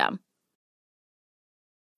system.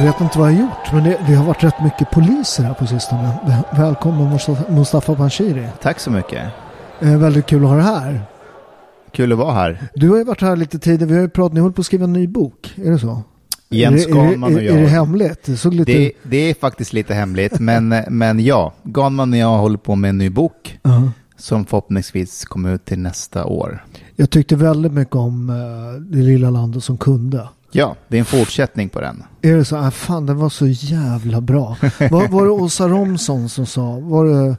Jag vet inte vad jag har gjort, men det, det har varit rätt mycket poliser här på sistone. Väl- Välkommen Mustafa- Panshiri. Tack så mycket. Eh, väldigt kul att ha dig här. Kul att vara här. Du har ju varit här lite tidigare. Vi har ju pratat, ni håller på att skriva en ny bok. Är det så? Jens Ganman och jag. är det hemligt? Det lite... Det, det är faktiskt lite hemligt, men, men ja. Ganman och jag håller på med en ny bok Ja. som förhoppningsvis kommer ut till nästa år. Jag tyckte väldigt mycket om eh, Det lilla landet som kunde. Ja, det är en fortsättning på den. Är det så? Ah, fan, den var så jävla bra. var, var det Åsa Romson som sa? Var det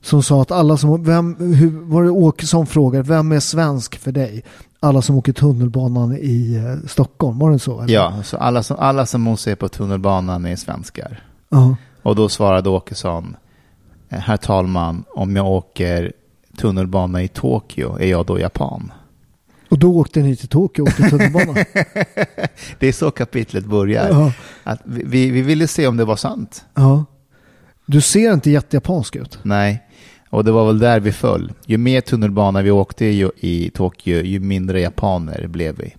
som sa att alla som... Vem, hur, var det Åkesson frågade? Vem är svensk för dig? Alla som åker tunnelbanan i eh, Stockholm. Var det så? eller? Ja, så alla som, alla som hon ser på tunnelbanan är svenskar. Ja. Och då svarade Åkesson, "Eh, herr talman, om jag åker tunnelbana i Tokyo, är jag då japan? Och då åkte ni till Tokyo och åkte tunnelbana. Det är så kapitlet börjar. ja. Att vi- vi, vi ville se om det var sant. ja. Du ser inte jättejapansk ut. Nej, och det var väl där vi föll. Ju mer tunnelbana vi åkte i, i Tokyo, ju mindre japaner blev vi.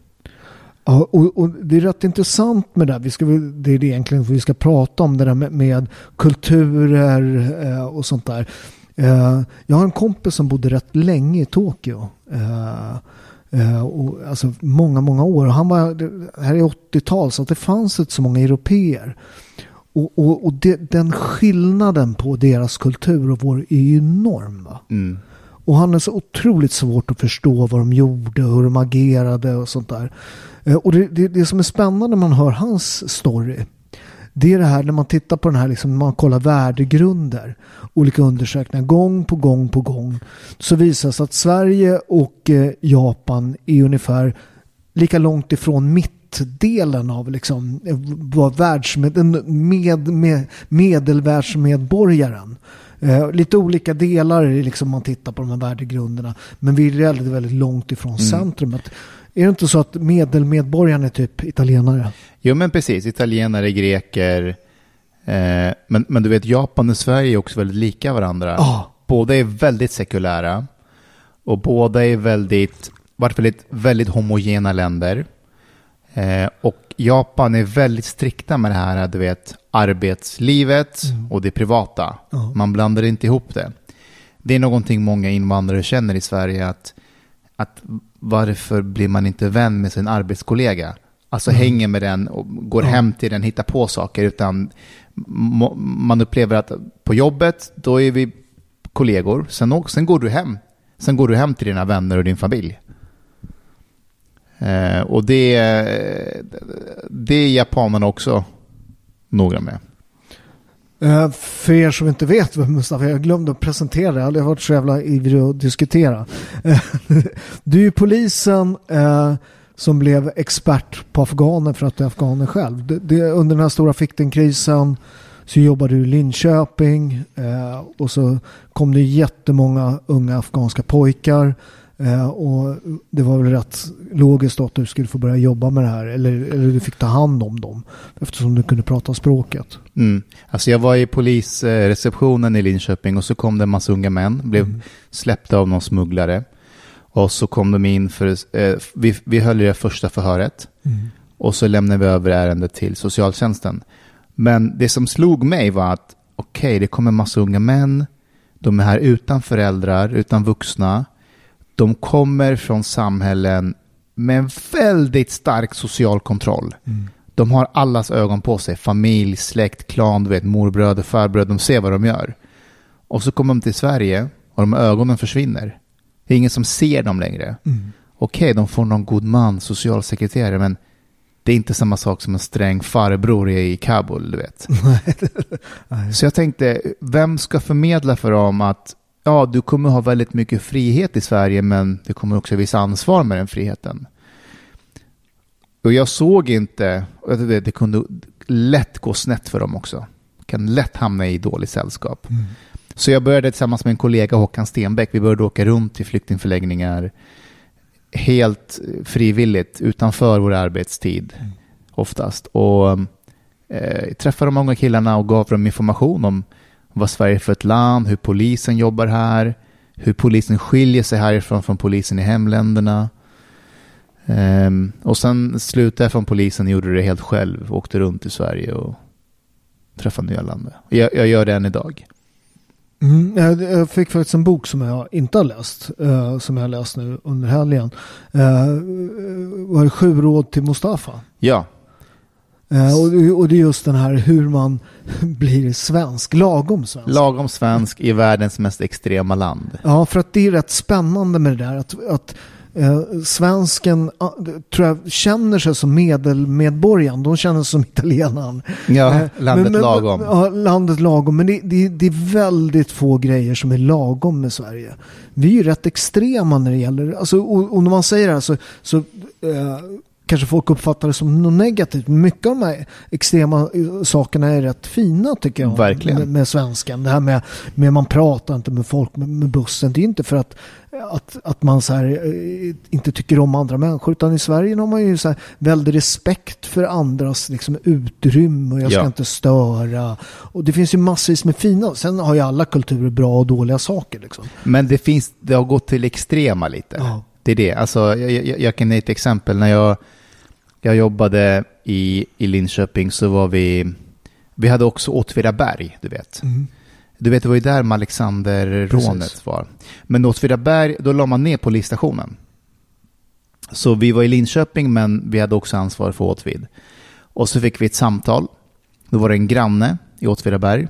Ja, och, och det är rätt intressant med det. här. Vi ska, det är det egentligen vi ska prata om, det där med, med kulturer eh, och sånt där. Eh, jag har en kompis som bodde rätt länge i Tokyo. Eh, eh, och, alltså många, många år. Och Han var, det här är 80-tal så det fanns inte så många europeer. Och, och, och det, den skillnaden på deras kultur och vår är ju enorm. Mm. Och han är så otroligt svårt att förstå vad de gjorde och hur de agerade och sånt där. Eh, Och det, det, det som är spännande när man hör hans story. Det är det här när man tittar på den här, liksom, man kollar värdegrunder. Olika undersökningar gång på gång på gång. Så sig att Sverige och eh, Japan är ungefär lika långt ifrån mittdelen av liksom, eh, vad världsmed, med, med, medelvärldsmedborgaren. Eh, lite olika delar liksom man tittar på de här värdegrunderna. Men vi är väldigt, väldigt långt ifrån centrumet. Är det inte så att medelmedborgaren är typ italienare? Jo, men precis. Italienare, greker. Eh, men, men du vet, Japan och Sverige är också väldigt lika varandra. Ja. Båda är väldigt sekulära. Och båda är väldigt, vart väldigt, väldigt homogena länder. Eh, och Japan är väldigt strikta med det här, du vet, arbetslivet och det privata. Ja. Man blandar inte ihop det. Det är någonting många invandrare känner i Sverige, att, att varför blir man inte vän med sin arbetskollega? Alltså hänger med den och går hem till den, hittar på saker, utan man upplever att på jobbet, då är vi kollegor, sen, sen går du hem. Sen går du hem till dina vänner och din familj. Eh, och det, det är japanerna också noga med. Eh, för er som inte vet vem Mustafa är, jag glömde att presentera dig, Jag har varit så jävla ivrig att diskutera. Eh, du är ju polisen eh, som blev expert på afghaner för att du är afghaner själv. Det, det, under den här stora flyktingkrisen så jobbade du i Linköping eh, och så kom det jättemånga unga afghanska pojkar. Eh, och det var väl rätt logiskt att du skulle få börja jobba med det här. Eller, eller du fick ta hand om dem. Eftersom du kunde prata språket. Mm. Alltså jag var i polisreceptionen i Linköping och så kom det en massa unga män, blev släppta av någon smugglare. Och så kom de in för, eh, vi, vi höll det första förhöret. Och så lämnade vi över ärendet till socialtjänsten. Men det som slog mig var att okej, det kommer en massa unga män. De är här utan föräldrar, utan vuxna. De kommer från samhällen med en väldigt stark social kontroll. De har allas ögon på sig. Familj, släkt, klan, du vet, morbröder, farbröder. De ser vad de gör. Och så kommer de till Sverige och de ögonen försvinner. Det är ingen som ser dem längre. Okej, de får någon god man, socialsekreterare, men det är inte samma sak som en sträng farbror i Kabul, du vet. Så jag tänkte, vem ska förmedla för dem att ja, du kommer ha väldigt mycket frihet i Sverige, men det kommer också visa ansvar med den friheten. Och jag såg inte, det, det kunde lätt gå snett för dem också. Kan lätt hamna i dåligt sällskap. Så jag började tillsammans med en kollega, Håkan Stenbeck, vi började åka runt till flyktingförläggningar helt frivilligt utanför vår arbetstid oftast. Och eh, träffade de många killarna och gav dem information om vad Sverige är för ett land, hur polisen jobbar här, hur polisen skiljer sig härifrån från polisen i hemländerna. Ehm, och sen slutade jag från polisen och gjorde det helt själv. Åkte runt i Sverige och träffade nyanlända. Jag, jag gör det än idag. Mm, jag, fick faktiskt en bok som jag inte har läst, eh, som jag har läst nu under helgen. Uh, var det Sju råd till Mustafa? Ja, och, det- och det är just den här hur man blir svensk, lagom svensk. lagom svensk i världens mest extrema land. Ja, för att det är rätt spännande med det där att, att eh, svensken ah, tror jag känner sig som medelmedborgaren. De känner sig som italienaren. Ja, Eh, landet lagom. Ja, landet lagom. Men det, det, det är väldigt få grejer som är lagom med Sverige. Vi är ju rätt extrema när det gäller, alltså, och, och när man säger det här så, så eh, kanske folk uppfattar det som något negativt. Mycket av de här extrema sakerna är rätt fina tycker jag. Verkligen. Med, med svenskan. Det här med, med man pratar inte med folk med, med bussen. Det är inte för att, att, att man så här, eh, inte tycker om andra människor. Utan i Sverige har man ju så här väldig respekt för andras liksom, utrymme. Och jag ska Ja. inte störa. Och det finns ju massvis med fina. Sen har ju alla kulturer bra och dåliga saker. Liksom. Men det, finns, det har gått till extrema lite. Ja. Det är det. Alltså, jag, jag, jag kan ge ett exempel. När jag, jag jobbade i, i Linköping så var vi... Vi hade också Åtvidaberg, du vet. Du vet, det var ju där med Alexanderrånet var. Men Åtvidaberg, då la man ner polisstationen. Så vi var i Linköping, men vi hade också ansvar för Åtvid. Och så fick vi ett samtal. Då var det en granne i Åtvidaberg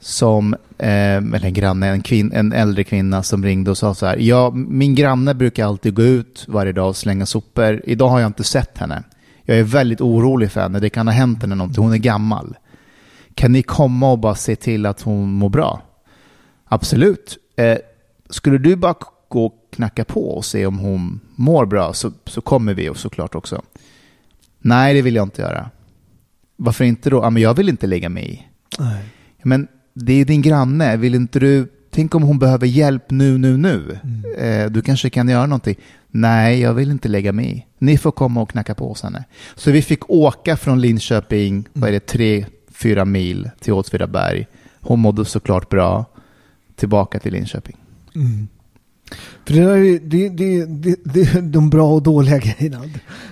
som, eh, eller en granne, en, kvin, en äldre kvinna som ringde och sa så här. Ja, min granne brukar alltid gå ut varje dag och slänga sopor. Idag har jag inte sett henne. Jag är väldigt orolig för henne. Det kan ha hänt henne någonting. Hon är gammal. Kan ni komma och bara se till att hon mår bra? Absolut. Eh, skulle du bara gå och knacka på och se om hon mår bra så, så kommer vi och såklart också. Nej, det vill jag inte göra. Varför inte då? Ja, men jag vill inte lägga mig i. Nej. Men det är din granne. Vill inte du tänk om hon behöver hjälp nu, nu, nu. Mm. Eh, du kanske kan göra någonting. Nej, jag vill inte lägga mig i. Ni får komma och knacka på hos henne. Så vi fick åka från Linköping, vad är det, tre, fyra mil till Åtvidaberg. Hon mådde såklart bra. Tillbaka till Linköping. Mm. För det, där är, det, det, det, det är de bra och dåliga grejerna.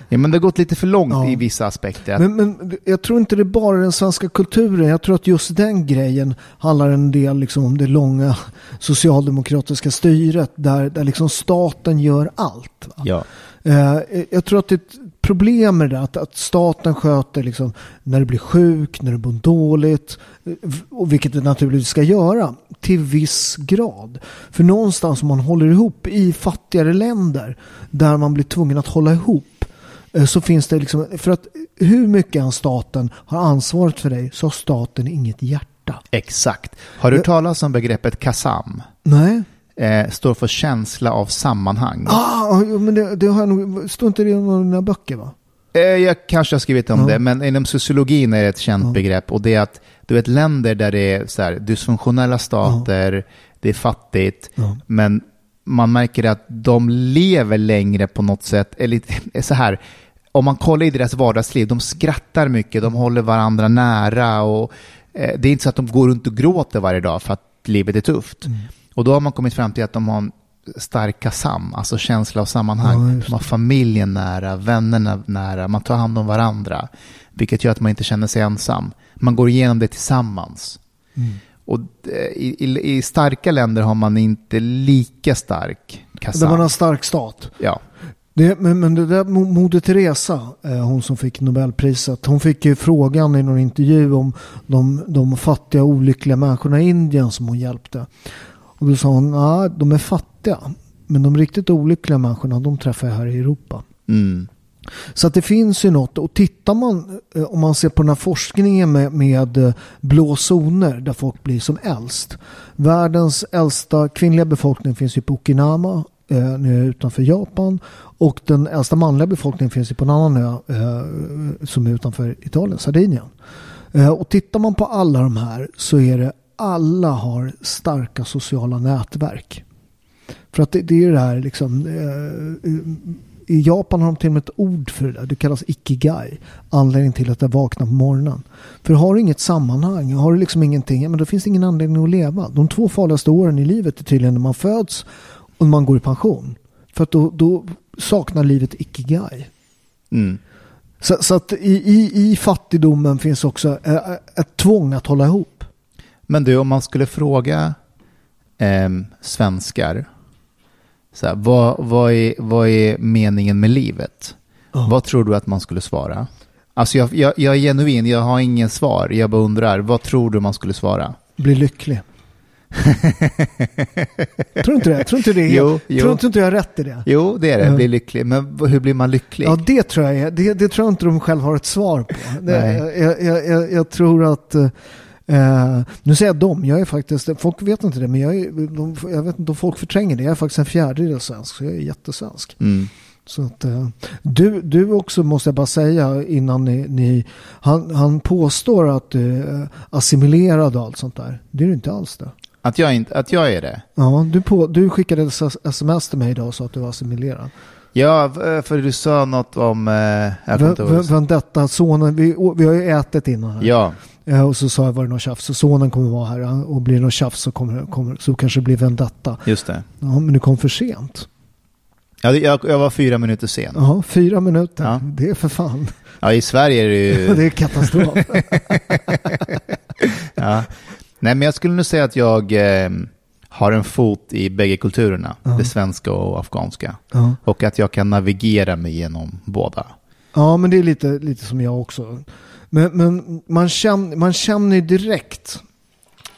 Ja, men det har gått lite för långt Ja. i vissa aspekter. Men, men jag tror inte det är bara den svenska kulturen. Jag tror att just den grejen handlar en del liksom om det långa socialdemokratiska styret där, där liksom staten gör allt. Va? Ja. Eh, jag tror att det problem med det att, att staten sköter liksom när du blir sjuk, när du mår dåligt, eh, och vilket det naturligtvis ska göra till viss grad. För någonstans om man håller ihop i fattigare länder där man blir tvungen att hålla ihop eh, så finns det liksom, för att hur mycket än staten har ansvaret för dig så har staten inget hjärta. Exakt. Har du Jag- talat om begreppet KASAM? Nej. Eh, står för känsla av sammanhang. Ah, men det, det har jag nog, står inte det i någon av dina böcker va? Eh, jag kanske har skrivit om Ja. det, men inom sociologin är det ett känt Ja. begrepp. Och det är att du vet länder där det är så här, dysfunktionella stater, det är fattigt, Ja. men man märker att de lever längre på något sätt. Eller så här, om man kollar i deras vardagsliv, de skrattar mycket, de håller varandra nära och eh, det är inte så att de går runt och gråter varje dag för att livet är tufft. Mm. Och då har man kommit fram till att de har en stark kasam, alltså känsla av Ja, sammanhang. just de har familjen nära, vännerna nära, man tar hand om varandra. Vilket gör att man inte känner sig ensam. Man går igenom det tillsammans. Mm. Och eh, i, i, i starka länder har man inte lika stark Där kasam. man har stark stat. Ja, Det, men, men det där Mo- Moder Teresa, eh, hon som fick Nobelpriset, hon fick ju frågan i någon intervju om de, de fattiga olyckliga människorna i Indien som hon hjälpte. Och då sa hon, nej de är fattiga. Men de riktigt olyckliga människorna, de träffar jag här i Europa. mm. Så att det finns ju något. Och tittar man, eh, om man ser på den här forskningen med, med eh, blå zoner där folk blir som äldst. Världens äldsta kvinnliga befolkning finns ju på Okinawa, eh, nu utanför Japan. Och den äldsta manliga befolkningen finns ju på en annan ö eh, som är utanför Italien, Sardinien. Eh, och tittar man på alla de här så är det alla har starka sociala nätverk. För att det, det är det här liksom. Eh, I Japan har de till och med ett ord för det där. Det kallas ikigai. Anledningen till att jag vaknar på morgonen. För har du inget sammanhang, har du liksom ingenting, ja, men då finns det ingen anledning att leva. De två farligaste åren i livet är tydligen när man föds och när man går i pension. För att då, då saknar livet ikigai. Mm. Så, så att i, i, i fattigdomen finns också eh, ett tvång att hålla ihop. Men du, om man skulle fråga ehm, svenskar, så här, vad, vad, är, vad är meningen med livet? Ja. Vad tror du att man skulle svara? Alltså jag, jag, jag är genuin, jag har ingen svar. Jag bara undrar, vad tror du man skulle svara? Bli lycklig. tror inte det? Tror inte det Jo, jo. Tror inte jag har rätt i det? Jo, det är det, bli lycklig. Men hur blir man lycklig? Ja, det tror jag är. Det, det tror jag inte de själva har ett svar på. Det, Nej. jag, jag, jag, jag tror att... Eh, nu säger jag dem, jag är faktiskt, folk vet inte det, men jag, är, de, jag vet inte om folk förtränger det. Jag är faktiskt en fjärdedel svensk, så jag är jättesvensk. Mm. Så att, eh, du, du också måste jag bara säga innan ni, ni han, han påstår att du är assimilerad och allt sånt där. Det är du inte alls det. Att, jag inte, att jag är det? Ja, du, på, du skickade ett sms till mig idag och sa att du var assimilerad. Ja, v- för du sa något om... Eh. V- Vendetta, sonen, vi, vi har ju ätit innan här. Ja, Eh, Och så sa jag var det något tjafs. Så sonen kommer vara här och blir det något tjafs så, kommer, kommer, så kanske det blir vendetta. just det. Ja, men du kom för sent. Ja, jag, jag var fyra minuter sen. Ja, fyra minuter. Ja. Det är för fan. Ja, i Sverige är det ju... Det är katastrof. Ja. Nej, men jag skulle nog säga att jag eh, har en fot i bägge kulturerna. Ja. Det svenska och afghanska. ja. Och att jag kan navigera mig genom båda. ja, men det är lite, lite som jag också. Men, men man, känner, man känner direkt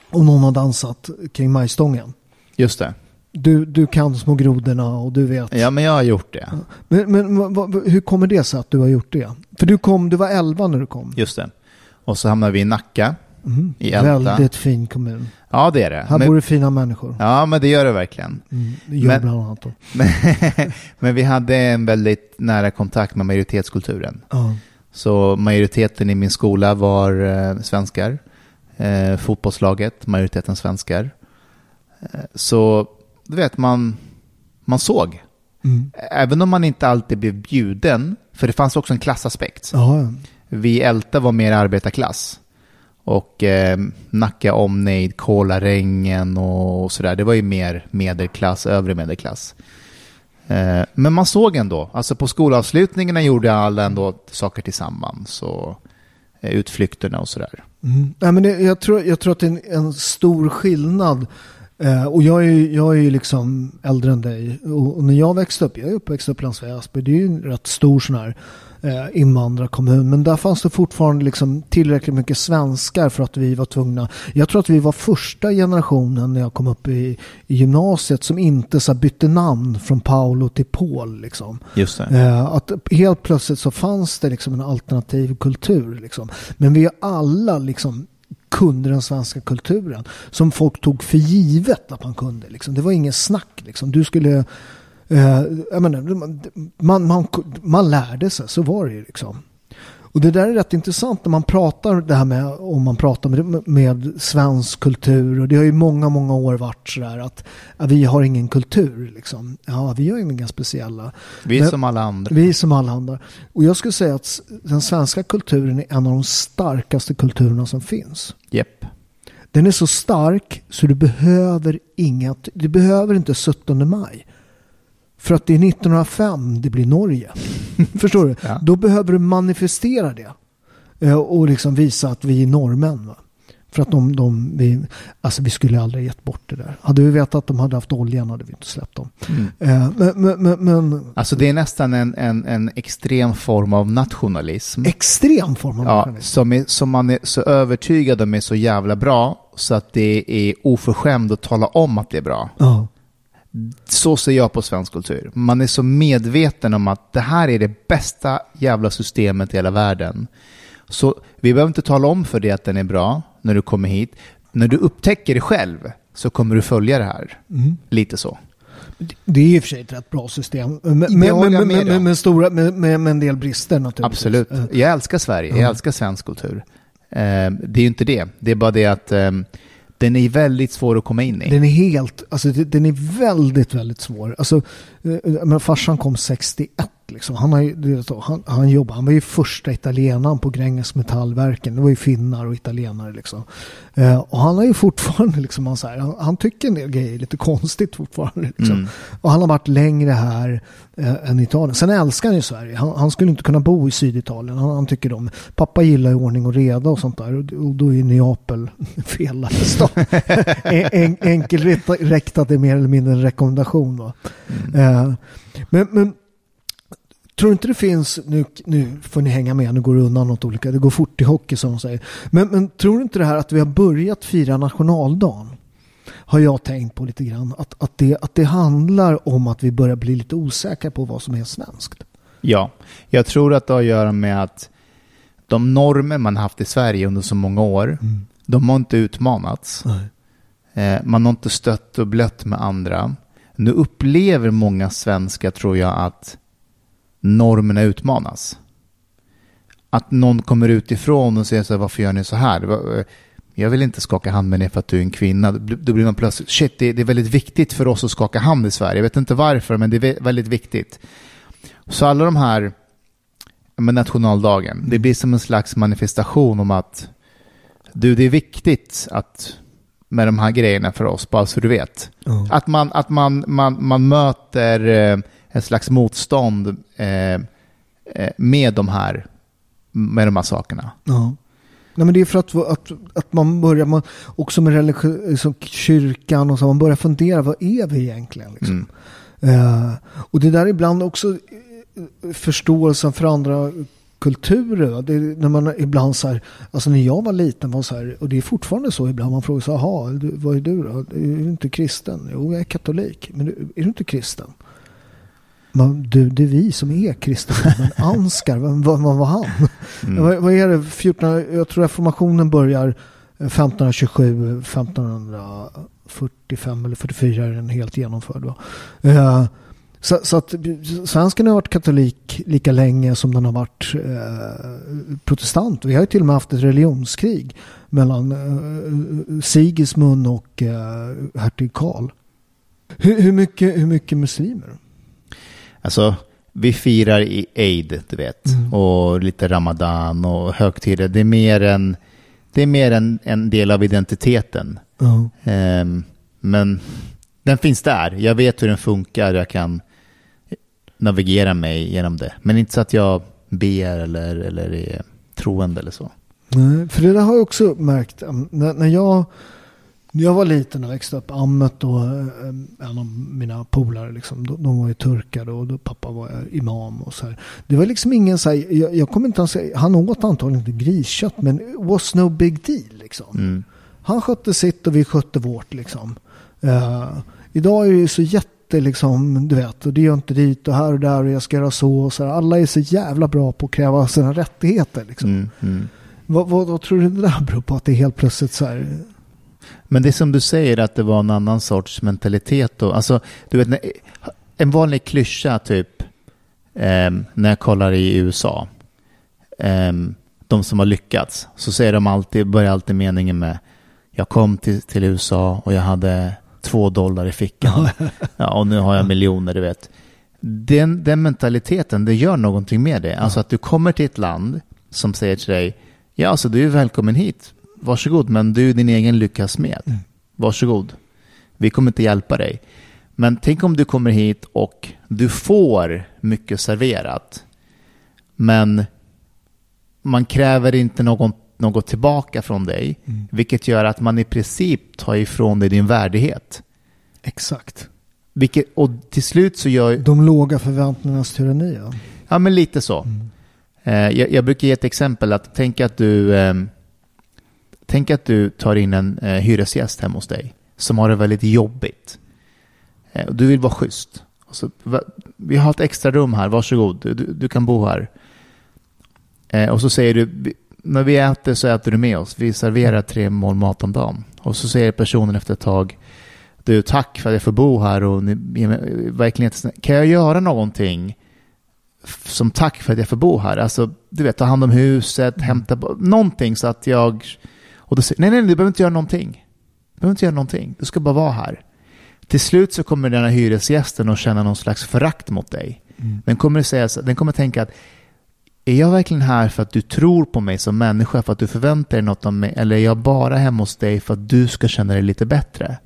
om någon har dansat kring majstången. Just det. Du, du kan små grodorna och du vet. Ja, men jag har gjort det. Men, men vad- hur kommer det sig att du har gjort det? För du kom, du var 11 när du kom. Just det. Och så hamnar vi i Nacka. Mm. I Älta. Väldigt fin kommun. Ja, det är det. Här Men, bor det fina människor. ja, men det gör det verkligen. Mm, det gör Men- bland annat då. Men, men vi hade en väldigt nära kontakt med majoritetskulturen. Ja. Så majoriteten i min skola var eh, svenskar. Eh, fotbollslaget, majoriteten svenskar. Eh, Så du vet, man, man såg. Mm. Även om man inte alltid blev bjuden, för det fanns också en klassaspekt. Ja. Vi Älta var mer arbetarklass. Och eh, Nacka omnejd, Kolarängen och sådär. Det var ju mer medelklass, övre medelklass. Eh, men man såg ändå, alltså på skolavslutningarna gjorde alla ändå saker tillsammans. Och eh, utflykterna och sådär. Mm. Nej, men det, jag, tror, jag tror att det är en, en stor skillnad. Eh, och jag är, ju- jag är ju liksom äldre än dig. Och, och när jag växte upp, jag är uppväxt i Upplands Väsby, det är ju en rätt stor sån här invandrarkommun. Men där fanns det fortfarande liksom tillräckligt mycket svenskar för att vi var tvungna. Jag tror att vi var första generationen när jag kom upp i, i gymnasiet som inte så bytte namn från Paolo till Paul. Liksom. Just det. Eh, att helt plötsligt så fanns det liksom en alternativ kultur. Liksom. Men vi alla liksom kunde den svenska kulturen. Som folk tog för givet att man kunde. Liksom. Det var ingen snack. Liksom. Du skulle... Eh, menar, man, man, man lärde sig, så var det ju. Liksom. Och det där är rätt intressant när man pratar det här med om man pratar med, med svensk kultur och det har ju många, många år varit sådär att ja, vi har ingen kultur liksom. Ja, vi har inga speciella. Vi är som alla andra. Vi är som alla andra. Och jag skulle säga att den svenska kulturen är en av de starkaste kulturerna som finns. Japp. Den är så stark så du behöver inget, du behöver inte 17 maj. För att det är 1905 det blir Norge. Förstår du? Ja. Då behöver du manifestera det. Eh, Och liksom visa att vi är norrmän. Va? För att de, de vi, alltså vi skulle aldrig gett bort det där. Hade vi vetat att de hade haft oljan hade vi inte släppt dem. Mm. Eh, Men, men, men, men Alltså det är nästan en, en, en extrem form av nationalism. extrem form av Ja, nationalism. som, är, som man är så övertygad om är så jävla bra så att det är oförskämd att tala om att det är bra. Ja. Så ser jag på svensk kultur. Man är så medveten om att det här är det bästa jävla systemet i hela världen. Så vi behöver inte tala om för dig att den är bra när du kommer hit. När du upptäcker det själv så kommer du följa det här. Mm. Lite så. Det är i och för sig ett rätt bra system. Med, med, med, om. med, stora, med, med, med en del brister naturligtvis. Absolut. Eh, Jag älskar Sverige. Jag Ja. älskar svensk kultur. Eh, det är ju inte det. Det är bara det att eh, den är väldigt svår att komma in i. Den är helt, alltså den är väldigt, väldigt svår. Alltså, eh, eh, men farsan kom 61 liksom. Han, har ju, han, han jobbade, han var ju första italienaren på Gränges Metallverken. Det var ju finnar och italienare liksom. Eh, och han har ju fortfarande liksom, han, så här, han, han tycker en del grejer lite konstigt fortfarande. Liksom. Mm. Och han har varit längre här eh, än Italien. Sen älskar han ju Sverige. Han, han skulle inte kunna bo i Syditalien. Han, tycker om, pappa gillar ju ordning och reda och sånt där. Och, och då är Neapel fel stad. en, en, enkelriktat är mer eller mindre en rekommendation. Va? Eh, men, men tror inte det finns, nu, nu får ni hänga med, nu går det undan något olika, det går fort i hockey som de säger. Men, men tror du inte det här att vi har börjat fira nationaldagen? Har jag tänkt på lite grann. Att, att, det, att det handlar om att vi börjar bli lite osäkra på vad som är svenskt. Ja, jag tror att det har att göra med att de normer man haft i Sverige under så många år, de har inte utmanats. Eh, man har inte stött och blött med andra. Nu upplever många svenskar, tror jag, att normerna utmanas. Att någon kommer utifrån och säger så här, varför gör ni så här? Eh, Jag vill inte skaka hand med dig för att du är en kvinna. Då blir- man plötsligt, shit, det är, väldigt viktigt för oss att skaka hand i Sverige. Jag vet inte varför, men det är vä- väldigt viktigt. Så alla de här med nationaldagen, det blir som en slags manifestation om att du, det är viktigt att med de här grejerna för oss, bara så du vet. Ja. Att man, att man, man, man möter eh, en slags motstånd eh, eh, med de här med de här sakerna. Ja. Nej, men det är för att, att, att man börjar, man, också med religi- liksom kyrkan och så, man börjar fundera, vad är vi egentligen? Liksom? Mm. Eh, och det där är ibland också eh, förståelsen för andra kulturer. Det är, när man ibland så här, alltså när jag var liten var så här, och det är fortfarande så ibland, man frågar så här, "Jaha, du, vad är du då? Är du inte kristen? Jo, jag är katolik. Men är du inte kristen? Man, du, det är vi som är kristna. Men Ansgar, vad, vad, vad var han? Mm. Vad, vad är det? 14, jag tror reformationen börjar eh, 1527, 1545 eller 44 är den helt genomförd. Va? Eh, Så, så att svensken har varit katolik lika länge som den har varit eh, protestant. Vi har ju till och med haft ett religionskrig mellan eh, Sigismund och eh, hertig Karl. Hur, hur, mycket, hur mycket muslimer? Alltså, vi firar i Eid, du vet, mm. och lite Ramadan och högtider. Det är mer en, det är mer en, en del av identiteten. Mm. Um, men den finns där. Jag vet hur den funkar. Jag kan navigera mig genom det. Men inte så att jag ber eller, eller är troende eller så. Nej, för det där har jag också märkt. När, när jag när jag var liten och växte upp, Ammet och eh, en av mina polare, liksom, de, de var ju turkar och då pappa var imam och så här. Det var liksom ingen så här, jag, jag kommer inte ens säga, han åt antagligen inte griskött men it was no big deal liksom. Mm. Han skötte sitt och vi skötte vårt liksom. Uh, idag är det ju så jätte liksom, du vet, och det gör inte dit och här och där och jag ska göra så och så här. Alla är så jävla bra på att kräva sina rättigheter liksom. Mm, mm. Vad, vad, vad, tror du det där beror på? Att det är helt plötsligt så här men det är som du säger att det var en annan sorts mentalitet då. Alltså, du vet, en vanlig klyscha typ eh, när jag kollar i USA. Eh, de som har lyckats. Så säger de alltid, börjar alltid meningen med jag kom till, till USA och jag hade två dollar i fickan. ja, och nu har jag miljoner, du vet. Den, den mentaliteten, det gör någonting med det. Alltså att du kommer till ett land som säger till dig, ja alltså du är välkommen hit varsågod, men du är din egen lyckas med. Mm. Varsågod. Vi kommer inte hjälpa dig. Men tänk om du kommer hit och du får mycket serverat. Men man kräver inte någon, något tillbaka från dig. Mm. Vilket gör att man i princip tar ifrån dig din värdighet. Exakt. Vilket, och till slut så gör... De låga förväntningarnas tyranni. Ja, ja men lite så. Mm. Eh, jag, jag, brukar ge ett exempel. att Tänk att du... Eh, Tänk att du tar in en eh, hyresgäst hemma hos dig som har det väldigt jobbigt. Eh, du vill vara schysst. Så, vi har ett extra rum här, varsågod, du, du kan bo här. Eh, och så säger du, när vi äter så äter du med oss. Vi serverar tre mål mat om dagen. Och så säger personen efter ett tag, du tack för att jag får bo här och ni, verkligen kan jag göra någonting som tack för att jag får bo här? Alltså, du vet, ta hand om huset, hämta någonting så att jag och då säger nej, nej, du behöver inte göra någonting. Du behöver inte göra någonting. Du ska bara vara här. Till slut så kommer den här hyresgästen att känna någon slags förakt mot dig. Mm. Den, kommer säga, den kommer tänka att är jag verkligen här för att du tror på mig som människa, för att du förväntar dig något av mig, eller är jag bara hemma hos dig för att du ska känna dig lite bättre?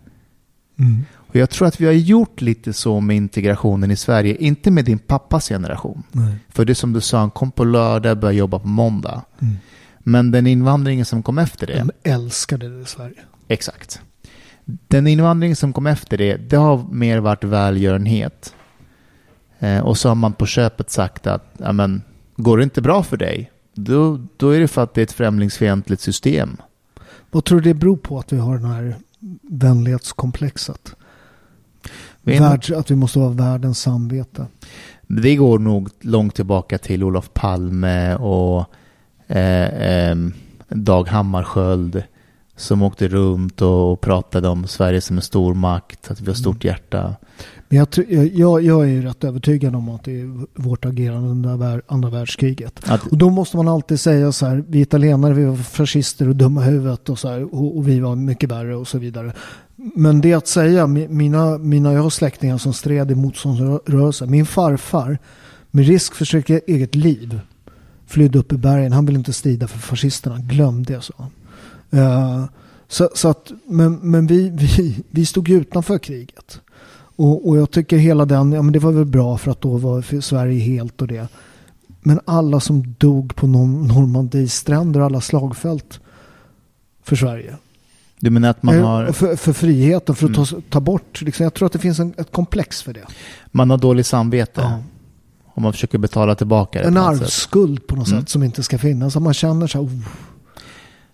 Mm. Och Jag tror att vi har gjort lite så med integrationen i Sverige, inte med din pappas generation. Nej. För det som du sa, han kom på lördag, började jobba på måndag. Mm. Men den invandringen som kom efter det. De älskade det i Sverige. Exakt. Den invandring som kom efter det, det har mer varit välgörenhet. Eh, och så har man på köpet sagt att, men, går det inte bra för dig, då, då är det för att det är ett främlingsfientligt system. Vad tror du det beror på att vi har det här vänlighetskomplexet? Värld, att vi måste vara världens samvete. Det går nog långt tillbaka till Olof Palme och eh, eh, Dag Hammarskjöld som åkte runt och pratade om Sverige som en stor makt, att vi har stort mm. hjärta. Men jag, jag, jag är ju rätt övertygad om att det är vårt agerande under andra världskriget. Att, och då måste man alltid säga så här, vi italienare vi var fascister och dumma huvudet och så här, och, och, vi var mycket värre och så vidare. Men det att säga, mina, mina jag har släktingar som stred i motståndsrörelsen, min farfar med risk för sitt eget liv flydde upp i bergen. Han ville inte strida för fascisterna. Glöm det, sa han. Uh, så, så, att, men men vi, vi, vi stod utanför kriget. Och, och jag tycker hela den, ja men det var väl bra för att då var Sverige helt och det. Men alla som dog på Normandies stränder, alla slagfält för Sverige. Du menar att man har... För, för friheten, för att mm. ta, ta bort. Liksom, jag tror att det finns en, ett komplex för det. Man har dåligt samvete. Ja. Om man försöker betala tillbaka det. En arvsskuld på något mm. sätt som inte ska finnas. Om man känner så här, oh.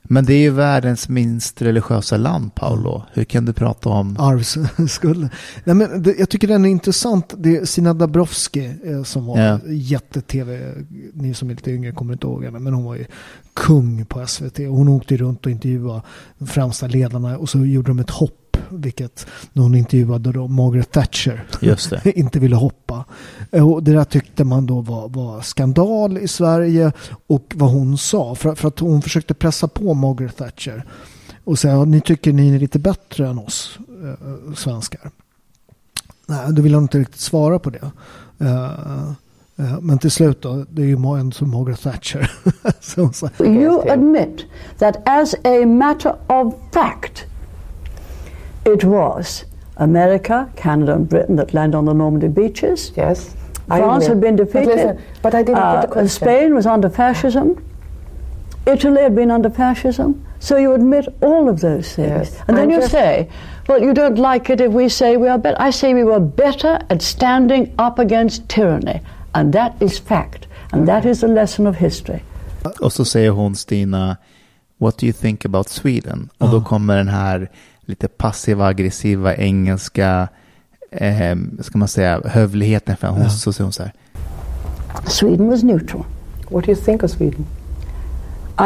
Men det är ju världens minst religiösa land, Paolo. Hur kan du prata om... Arvsskulden. Nej, men det, jag tycker den är intressant. Det är Sina Dabrowski eh, som var ja. jätte-tv. Ni som är lite yngre kommer inte ihåg henne. Men hon var ju kung på SVT. Hon åkte runt och intervjuade de främsta ledarna. Och så gjorde de ett hopp vilket någon intervjuade då Margaret Thatcher Just det. inte ville hoppa. Eh, Och det där tyckte man då var, var skandal i Sverige och vad hon sa. För, för att hon försökte pressa på Margaret Thatcher och säga ni tycker ni är lite bättre än oss eh, svenskar. Nej, då ville hon inte riktigt svara på det. Eh, eh, men till slut då, det är ju ändå som Margaret Thatcher. Hon You admit that as a matter of fact, it was America, Canada, and Britain that landed on the Normandy beaches. Yes. France had admit. been But defeated. listen, but I didn't get the Uh, question. Spain was under fascism. Italy had been under fascism. So you admit all of those things. Yes. And then I'm you just- say, well, you don't like it if we say we are better. I say we were better at standing up against tyranny. And that is fact. And that is a lesson of history. Och så säger hon Stina, what do you think about Sweden? Och då kommer den här lite passiva aggressiva engelska, eh, ska man säga, hövligheten. För hon, Så säger hon så här, Sweden was neutral. What do you think of Sweden?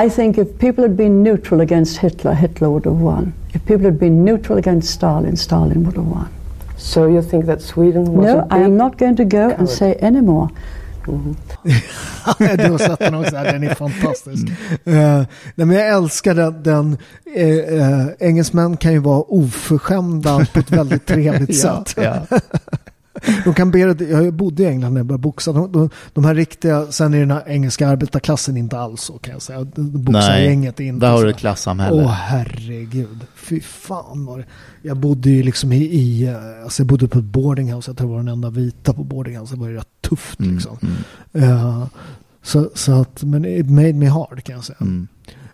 I think if people had been neutral against Hitler, Hitler would have won. If people had been neutral against Stalin, Stalin would have won. So you think that Sweden was No, a I am not going to go and coward. say any more. du har sett den också, den är fantastisk. Eh, nej, men jag älskar den, den eh, eh, engelsmän kan ju vara oförskämda på ett väldigt trevligt ja, sätt. ja. De kan be, jag bodde i England när jag började boxa. De, de, de här riktiga, sen är den här engelska arbetarklassen inte alls så kan jag säga. Boxargänget är inte där har du klassamhälle. Åh herregud. Fy fan var det. Jag bodde ju liksom i, i eh, alltså jag bodde på ett boardinghouse. Jag tror jag var den enda vita på boardinghouse. Det var ju rätt tufft Mm, liksom. mm, Eh, så, så att, men it made me hard kan jag säga. mm.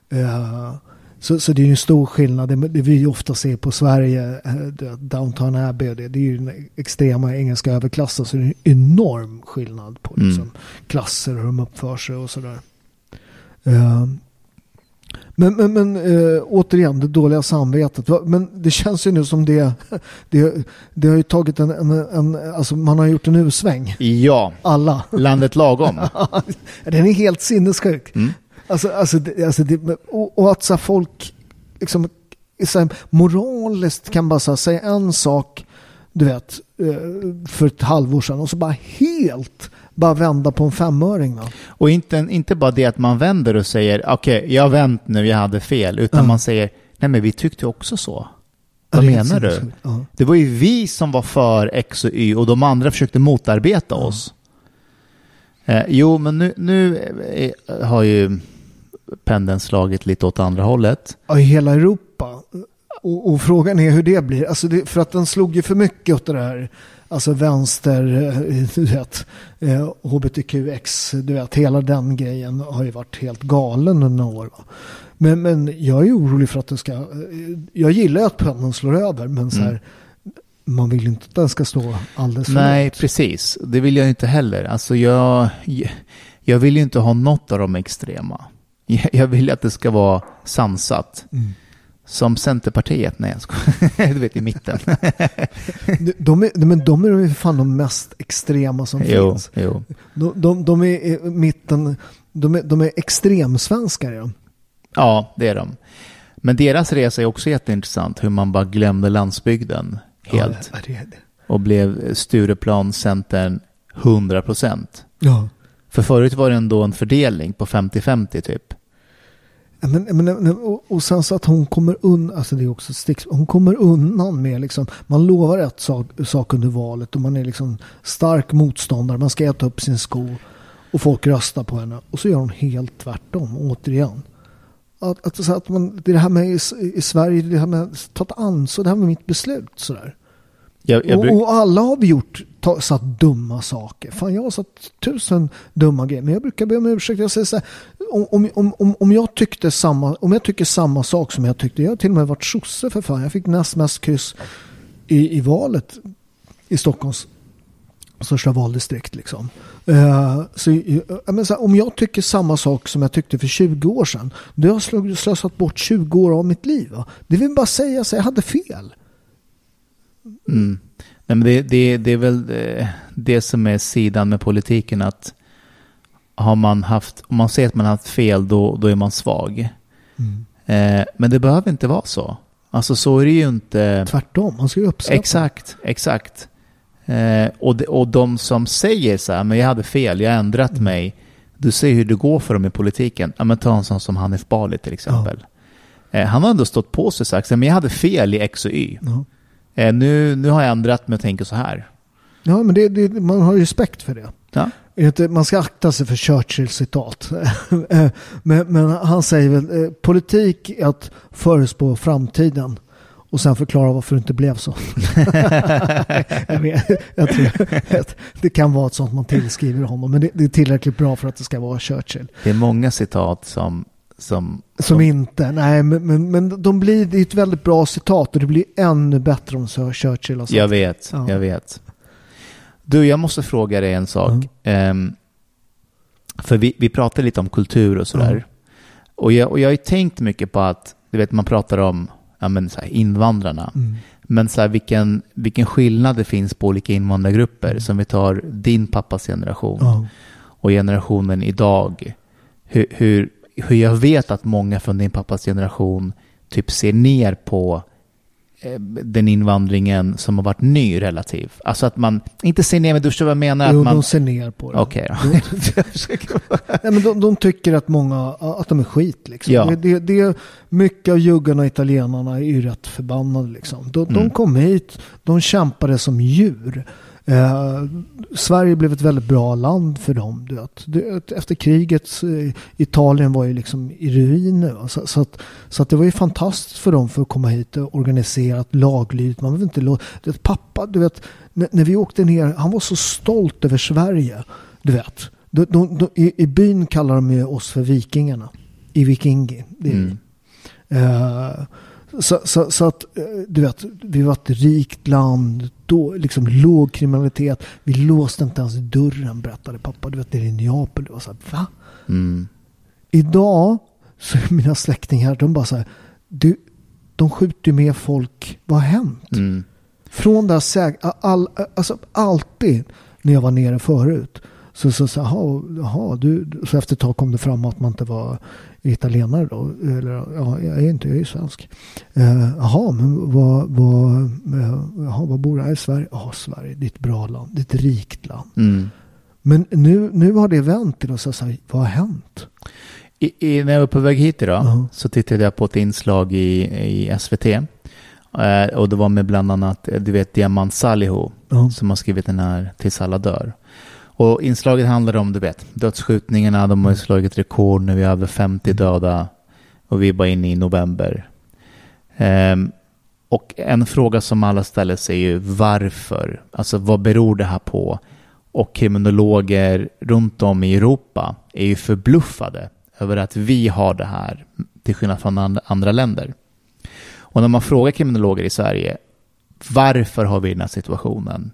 Eh, så, så det är ju en stor skillnad. Det, det vi ofta ser på Sverige, eh, Downton Abbey, det, det är ju den extrema engelska överklassen. Så det är en enorm skillnad på Mm. liksom, klasser och hur de uppför sig och sådär. Eh, men men, men eh, återigen, det dåliga samvetet. Men det känns ju nu som det, det, det har ju tagit en, en, en alltså man har gjort en U-sväng. Ja, Alla. landet lagom. Den är helt sinnessjuk. Mm. Alltså, alltså, det, alltså det, och, och att så folk liksom, så här, moraliskt kan bara här, säga en sak, du vet, eh, för ett halvår sedan och så bara helt bara vända på en femöring. Va? Och inte, inte bara det att man vänder och säger okej, jag har vänt nu, jag hade fel. Utan Ja. man säger nej men vi tyckte också så. Ja, Vad helt menar du? Ja. Det var ju vi som var för X och Y och de andra försökte motarbeta oss. Eh, jo, men nu, nu eh, har ju pendeln slagit lite åt andra hållet. Ja, i hela Europa. Och, och frågan är hur det blir. Alltså det, för att den slog ju för mycket åt det där. Alltså vänster, eh, du vet, eh, hbtqx, du vet, hela den grejen har ju varit helt galen under några år. Va? Men, men jag är orolig för att det ska, eh, jag gillar ju att pendeln slår över, men så här, man vill ju inte att den ska stå alldeles för Nej, långt. precis. Det vill jag inte heller. Alltså jag, jag vill ju inte ha något av de extrema. Jag- vill att det ska vara sansat. Mm. Som Centerpartiet, nej jag skojar. Du vet i mitten. De, är, men de är ju fan de mest extrema som jo, finns. jo. De, de, de är i mitten, de är, de är extremsvenskar. Ja. Ja, det är de. Men deras resa är också jätteintressant. Hur man bara glömde landsbygden helt. Ja, det det. Och blev Stureplan, Centern 100 procent. Ja. För förut var det ändå en fördelning på 50-50 typ. Men, men, och, och sen så att hon kommer undan, alltså det är också stick, hon kommer undan med liksom, man lovar ett sak, sak under valet och man är liksom stark motståndare, man ska äta upp sin sko och folk röstar på henne och så gör hon helt tvärtom, återigen. Att, att, att man, det är det här med i, i Sverige, det här med ta ett ansvar, det här med mitt beslut sådär. Jag, jag, och, bruk- och alla har vi gjort, ta, satt dumma saker. Fan, jag har satt tusen dumma grejer. Men jag brukar be om ursäkt. Jag säger så här, om, om, om, om, jag tyckte samma, om jag tycker samma sak som jag tyckte. Jag har till och med varit sosse för fan. Jag fick näst mest kryss i, i valet i Stockholms största valdistrikt. Liksom. Uh, så, uh, så här, om jag tycker samma sak som jag tyckte för 20 år sedan. Då har jag slösat bort 20 år av mitt liv. Va? Det vill bara säga att jag hade fel. Mm. Nej, men det, det, det är väl det, det som är sidan med politiken att har man haft, om man säger att man har haft fel då, då är man svag. Mm. Eh, men det behöver inte vara så. Alltså så är det ju inte. Tvärtom, man ska ju uppskatta. Exakt, exakt. Eh, och, de, och de som säger så här, men jag hade fel, jag har ändrat Mm. mig. Du ser hur det går för dem i politiken. Ja, men ta en sån som Hanif Bali till exempel. Eh, han har ändå stått på sig och sagt, men jag hade fel i X och Y. Ja. Eh, nu, nu har jag ändrat mig och tänker så här. Ja, men det, det, man har ju respekt för det. Ja. Man ska akta sig för Churchills citat. Eh, men, men han säger väl, eh, politik är att förespå framtiden och sen förklara varför det inte blev så. jag, vet, jag tror att det kan vara ett sånt man tillskriver honom, men det, det är tillräckligt bra för att det ska vara Churchill. Det är många citat som... Som, Som inte, nej men, men, men de blir, det är ett väldigt bra citat och det blir ännu bättre om Sir Churchill har sagt Jag vet, Ja. jag vet. Du, jag måste fråga dig en sak. Ehm, för vi, vi pratade lite om kultur och sådär. Mm. Och, jag, och jag har ju tänkt mycket på att, du vet man pratar om ja, men så här, invandrarna. Mm. Men så här, vilken, vilken skillnad det finns på olika invandrargrupper. Som vi tar din pappas generation och generationen idag. Hur, hur, hur jag vet att många från din pappas generation typ ser ner på den invandringen som har varit ny relativ. Alltså att man inte ser ner, men du förstår vad jag menar? Jo, att man... de ser ner på det. Okej Nej, men de, de tycker att många att de är skit. Liksom. Ja. Det, det, det mycket av juggarna och italienarna är ju rätt förbannade. Liksom. De, de Mm. kom hit, de kämpade som djur. Eh, Sverige blev ett väldigt bra land för dem. Du vet. Det, efter kriget, eh, Italien var ju liksom i ruiner. Så, så, att, så att det var ju fantastiskt för dem för att komma hit och organiserat, laglydigt. Man vill inte vet, pappa, du vet, när, när vi åkte ner, han var så stolt över Sverige. Du vet. De, de, de, i, I byn kallar de ju oss för vikingarna. I vikingi. Det Mm. Eh, så, så, så att, eh, du vet, vi var ett rikt land, då, liksom låg kriminalitet. Vi låste inte ens dörren, berättade pappa. Du vet, det är i Neapel. Det var så här, va? Mm. Idag så är mina släktingar, de bara så här, du, de skjuter med folk. Vad har hänt? Mm. Från här säg, all, alltså alltid när jag var nere förut. Så, så, så, jaha, jaha, du, så efter ett tag kom det fram att man inte var italienare då. Eller ja, jag är inte, jag är ju svensk. Eh, Jaha, men vad, vad, eh, vad bor här i Sverige? Ja, Sverige, det är ett bra land, det är ett rikt land. Mm. Men nu, nu har det vänt till att säga så här, vad har hänt? I, i, när jag var på väg hit idag Ja. så tittade jag på ett inslag i, i SVT. Eh, och det var med bland annat, eh, du vet, Diamant Salihu Ja. som har skrivit den här Tills alla dör. Och inslaget handlar om, du vet, dödsskjutningarna, de har ju slagit rekord nu, vi har över 50 döda och vi är bara inne i november. Um, och en fråga som alla ställer sig är ju varför? Alltså vad beror det här på? Och kriminologer runt om i Europa är ju förbluffade över att vi har det här till skillnad från andra länder. Och när man frågar kriminologer i Sverige varför har vi den här situationen?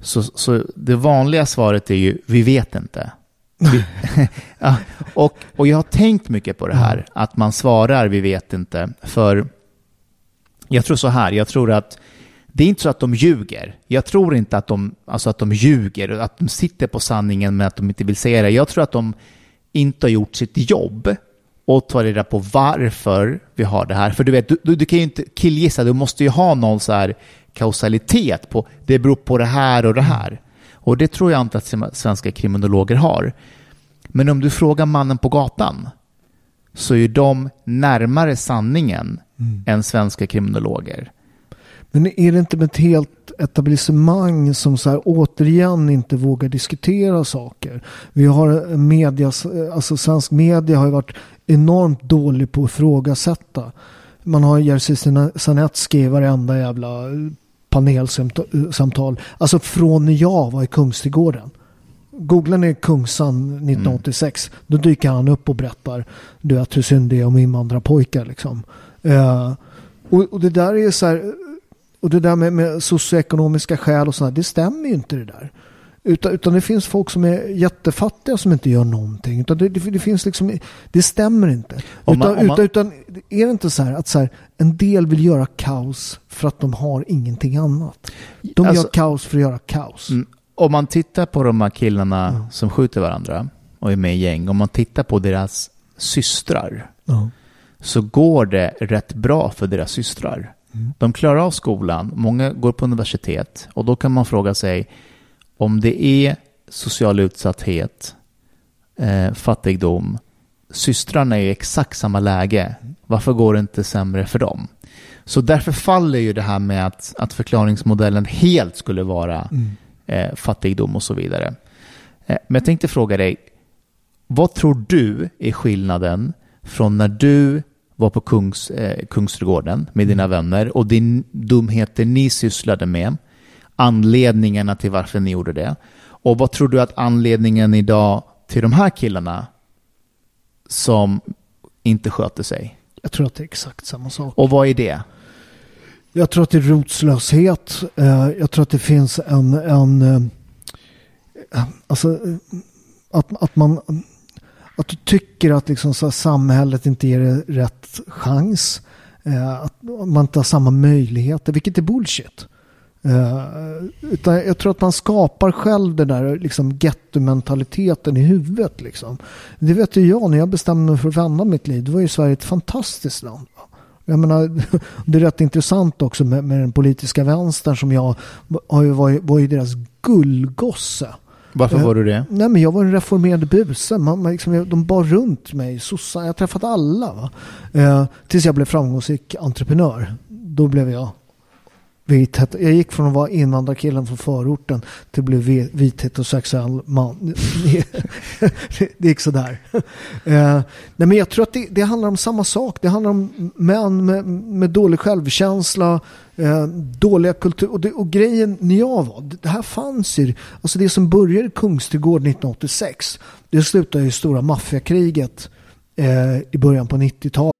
Så, så det vanliga svaret är ju vi vet inte. Ja, och, och jag har tänkt mycket på det här, att man svarar vi vet inte. För jag tror så här, jag tror att det är inte så att de ljuger. Jag tror inte att de, alltså att de ljuger, att de sitter på sanningen men att de inte vill säga det. Jag tror att de inte har gjort sitt jobb och tar reda på varför vi har det här. För du vet, du, du, du kan ju inte killgissa, du måste ju ha någon så här kausalitet på det beror på det här och det här. Och det tror jag inte att svenska kriminologer har. Men om du frågar mannen på gatan så är de närmare sanningen än svenska kriminologer. Men är det inte med ett helt etablissemang som så här återigen inte vågar diskutera saker? Vi har media, alltså svensk media har ju varit enormt dålig på att ifrågasätta. Man har Jerzy Sarnecki i varenda jävla panelsamtal. Alltså från när jag var i Kungsträdgården. Googlar ni Kungsan 1986, då dyker han upp och berättar du vet, hur synd det är om invandrarpojkar. Liksom. Eh, och, och det där är så här, och det där med, med socioekonomiska skäl och sådär, det stämmer ju inte det där. Utan, utan det finns folk som är jättefattiga som inte gör någonting. Utan det, det, det finns liksom, det stämmer inte. Om man- utan, om man- utan, utan är det inte så här att så här, en del vill göra kaos för att de har ingenting annat. De Alltså- gör kaos för att göra kaos. Mm. Om man tittar på de här killarna som skjuter varandra och är med i gäng, om man tittar på deras systrar Ja. så går det rätt bra för deras systrar. De klarar av skolan, många går på universitet och då kan man fråga sig om det är social utsatthet, eh, fattigdom, systrarna är i exakt samma läge. Varför går det inte sämre för dem? Så därför faller ju det här med att, att förklaringsmodellen helt skulle vara eh, fattigdom och så vidare. Eh, men jag tänkte fråga dig, vad tror du är skillnaden från när du var på Kungs, eh, Kungsträdgården med dina vänner och din dumheter ni sysslade med, anledningarna till varför ni gjorde det. Och vad tror du att anledningen idag till de här killarna som inte sköter sig? Jag tror att det är exakt samma sak. Och vad är det? Jag tror att det är rotslöshet. Eh, Jag tror att det finns en, en eh, alltså eh, att, att man att du tycker att liksom så samhället inte ger rätt chans. Att man inte har samma möjligheter, vilket är bullshit. Eh, Utan jag tror att man skapar själv den där liksom gettomentaliteten i huvudet. Liksom. Det vet ju jag när jag bestämde mig för att vända mitt liv. Det var ju Sverige ett fantastiskt land. va. Jag menar, det är rätt intressant också med, med den politiska vänstern som jag har ju varit, var ju deras gullgosse. Varför Eh, var du det? Nej men jag var en reformerad buse. Man, man liksom, de bar runt mig. Sossar, jag har träffat alla. Va? Eh, tills jag blev framgångsrik entreprenör. Då blev jag vit. Jag gick från att vara invandrarkillen från förorten till att bli vit heterosexuell man. det gick sådär. Eh, nej men jag tror att det, det handlar om samma sak. Det handlar om män med, med dålig självkänsla, eh, dåliga kultur. Och, det, och grejen när jag var, det här fanns ju, alltså det som började i Kungsträdgården 1986, det slutade i stora maffiakriget eh, i början på 90-talet.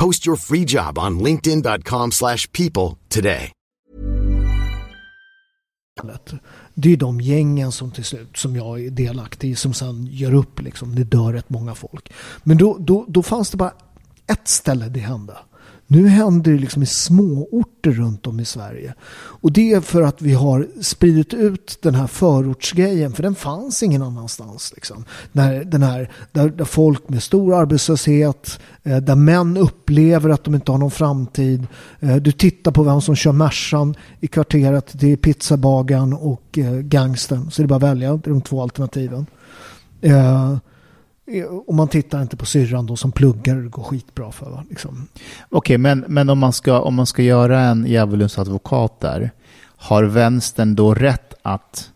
Post your free job on linkedin.com/people slash people today. Det är de gängen som till slut, som jag är delaktig i, som sen gör upp liksom. Det dör rätt många folk. Men då, då, då fanns det bara ett ställe det hände. Nu händer det liksom i småorter runt om i Sverige. Och det är för att vi har spridit ut den här förortsgrejen, för den fanns ingen annanstans. Liksom. När, den här, där, där folk med stor arbetslöshet, eh, där män upplever att de inte har någon framtid. Eh, du tittar på vem som kör Mercan i kvarteret, det är pizzabagaren och eh, gangstern. Så det är bara att välja, det är de två alternativen. Eh, och man tittar inte på syrran då som pluggar och det går skitbra för. Va? Liksom. Okej, men, men om, man ska, om man ska göra en djävulens advokat där, har vänstern då rätt att...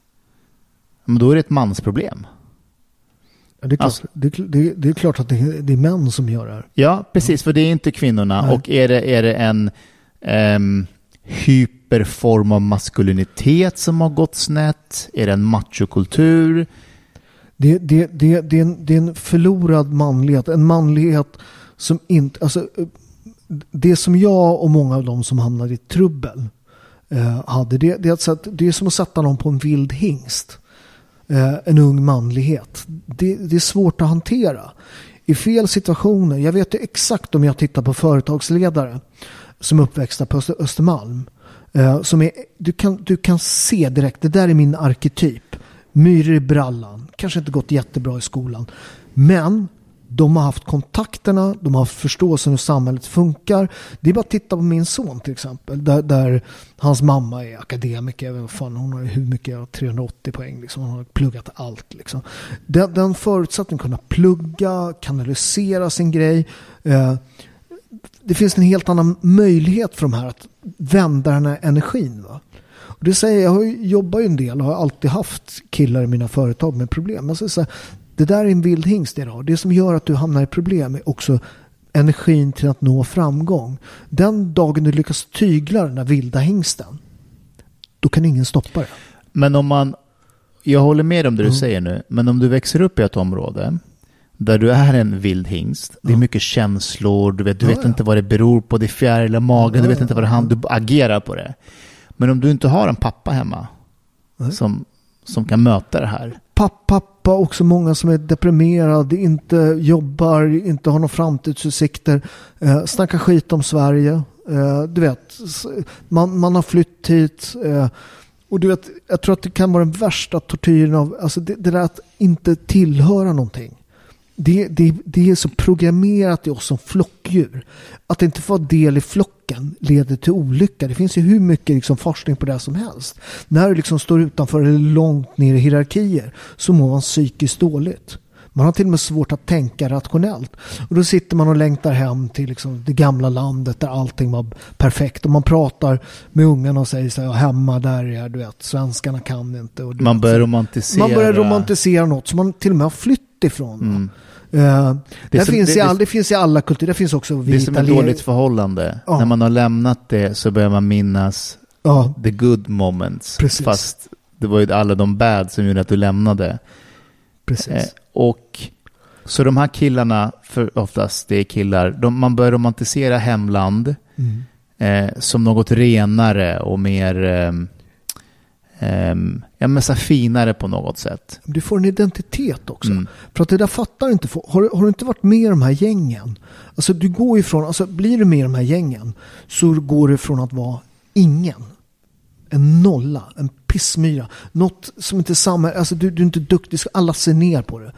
Men då är det ett mansproblem. Ja, det, är klart, Alltså- det, det, det är klart att det är, det är män som gör det här. Ja, precis, för det är inte kvinnorna. Nej. Och är det, är det en ehm, hyperform av maskulinitet som har gått snett? Är det en machokultur? Det, det, det, det, är en, det är en förlorad manlighet. En manlighet som inte... Alltså, det som jag och många av dem som hamnade i trubbel eh, hade, det, det, är att, det är som att sätta någon på en vild hingst. Eh, en ung manlighet. Det, det är svårt att hantera. I fel situationer. Jag vet ju exakt om jag tittar på företagsledare som är uppväxta på Östermalm. Eh, som är, du, kan, du kan se direkt, det där är min arketyp. Myror i brallan, kanske inte gått jättebra i skolan. Men de har haft kontakterna, de har haft förståelsen hur samhället funkar. Det är bara att titta på min son till exempel. Där, där hans mamma är akademiker. Jag fan, hon har hur mycket? 380 poäng. Liksom. Hon har pluggat allt. Liksom. Den, den förutsättningen att kunna plugga, kanalisera sin grej. Eh, det finns en helt annan möjlighet för de här att vända den här energin. Va? Det säger jag, jag jobbar ju en del och har alltid haft killar i mina företag med problem. Säger så här, det där är en vild hingst idag. Det som gör att du hamnar i problem är också energin till att nå framgång. Den dagen du lyckas tygla den där vilda hingsten, då kan ingen stoppa det. Men om man, jag håller med om det du Mm. säger nu, men om du växer upp i ett område där du är en vild hingst, det är mycket känslor, du vet, du Ja, vet ja. inte vad det beror på, det är fjäril i magen, Ja, du vet inte vad det handlar du agerar på det. Men om du inte har en pappa hemma Nej. som, som kan möta det här, Papp, pappa, också många som är deprimerade, inte jobbar, inte har några framtidsutsikter, eh, snackar skit om Sverige. Eh, du vet, man, man har flytt hit. Eh, och du vet, jag tror att det kan vara den värsta tortyren av, alltså det, det där att inte tillhöra någonting. Det, det, det är så programmerat i oss som flockdjur. Att inte få del i flocken leder till olycka. Det finns ju hur mycket liksom forskning på det här som helst. När du liksom står utanför eller långt ner i hierarkier så mår man psykiskt dåligt. Man har till och med svårt att tänka rationellt. Och då sitter man och längtar hem till liksom det gamla landet där allting var perfekt. Och man pratar med ungarna och säger så här, "Ja, hemma där är du vet, svenskarna kan inte. Och man börjar romantisera. man börjar romantisera något som man till och med har flytt ifrån. Mm. Eh, Det som- finns det- i all, det finns i alla kulturer. Det finns också Det är som ett italienare- dåligt förhållande. Ja. När man har lämnat det så börjar man minnas Ja, the good moments. Precis. Fast det var ju alla de bad som gjorde att du lämnade. precis. Eh, och så de här killarna, för oftast det är killar, de, man börjar romantisera hemland Mm. eh, som något renare och mer ehm, ehm, ja, men så finare på något sätt. Du får en identitet också. Mm. För att det där fattar inte folk. Har, du- har du inte varit med i de här gängen? Alltså du går ifrån, alltså blir du med i de här gängen så går du från att vara ingen. En nolla, en pissmyra. Något som inte är samma, alltså du, du är inte duktig, alla ser ner på det.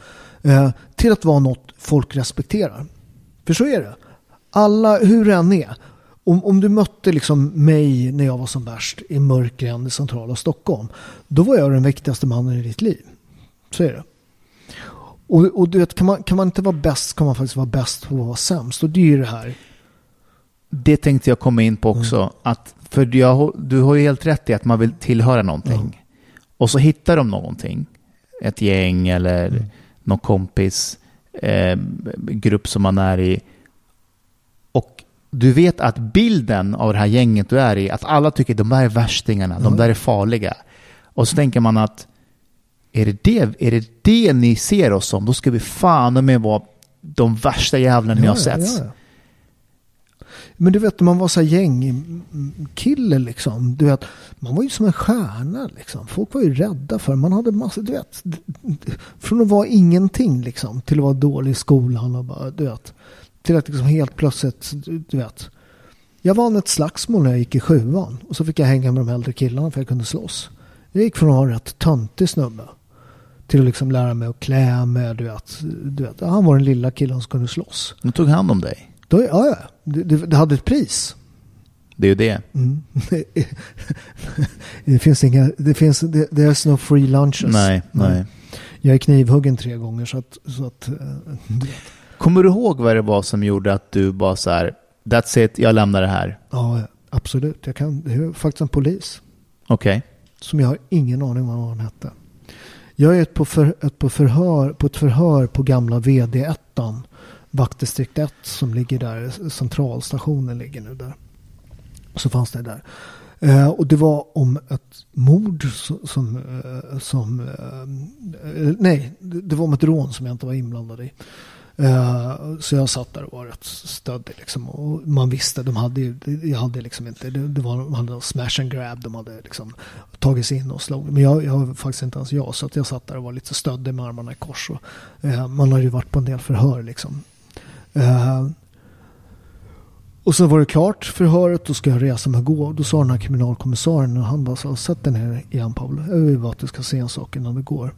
Eh, till att vara något folk respekterar. För så är det. Alla, hur det än är. Om, om du mötte liksom mig när jag var som värst i mörkren i centrala Stockholm. Då var jag den viktigaste mannen i ditt liv. Så är det. Och, och du vet, kan man, kan man inte vara bäst kan man faktiskt vara bäst på att vara sämst. Och det är ju det här. Det tänkte jag komma in på också. Att, för jag, du har ju helt rätt i att man vill tillhöra någonting. Och så hittar de någonting. Ett gäng eller någon kompis. Eh, grupp som man är i. Du vet att bilden av det här gänget du är i, att alla tycker att de där är värstingarna, de Ja. där är farliga. Och så tänker man att är det det, är det, det ni ser oss som, då ska vi fan med vara de värsta jävlarna ni har sett. ja, ja. Men du vet man var så gängkille liksom. Du vet, man var ju som en stjärna liksom. Folk var ju rädda för Man hade massor, du vet. Från att vara ingenting liksom. Till att vara dålig i skolan och bara, du vet. Till att liksom helt plötsligt, du, vet. Jag vann ett slagsmål när jag gick i sjuan. Och så fick jag hänga med de äldre killarna för jag kunde slåss. Jag gick från att ha en rätt töntig snubbe. Till att liksom lära mig att klä mig. Du vet, du vet. Han var den lilla killen som kunde slåss. De tog hand om dig. Då, ja, ja. Det, det, det hade ett pris. Det är ju det. Mm. det finns inga, det finns, det, there's no free lunches. Nej, nej. Jag är knivhuggen tre gånger så att, så att vet. Kommer du ihåg vad det var som gjorde att du bara så här, that's it, jag lämnar det här. ja, absolut. Jag kan, det är faktiskt en polis Okej. som jag har ingen aning om vad han hette. Jag är ett på, för, ett på, förhör, på ett förhör på gamla VD1, vaktdistrikt 1 som ligger där, centralstationen ligger nu där. Så fanns det där. Eh, och det var om ett mord som, som, eh, som eh, nej, det det var om ett rån som jag inte var inblandad i. Eh, så jag satt där och var rätt stöddig liksom. Och man visste, de hade ju, jag hade liksom inte, det, det var, de hade smash and grab, de hade liksom tagit sig in och slog. Men jag, jag var faktiskt inte ens jag, så att jag satt där och var lite stöddig med armarna i kors. Och, eh, man har ju varit på en del förhör liksom. Eh, och så var det klart förhöret, då ska jag resa mig och gå. Då sa den här kriminalkommissarien, och han bara sa, sätt dig ner igen Paul. Jag vill bara att du ska se en sak innan du går.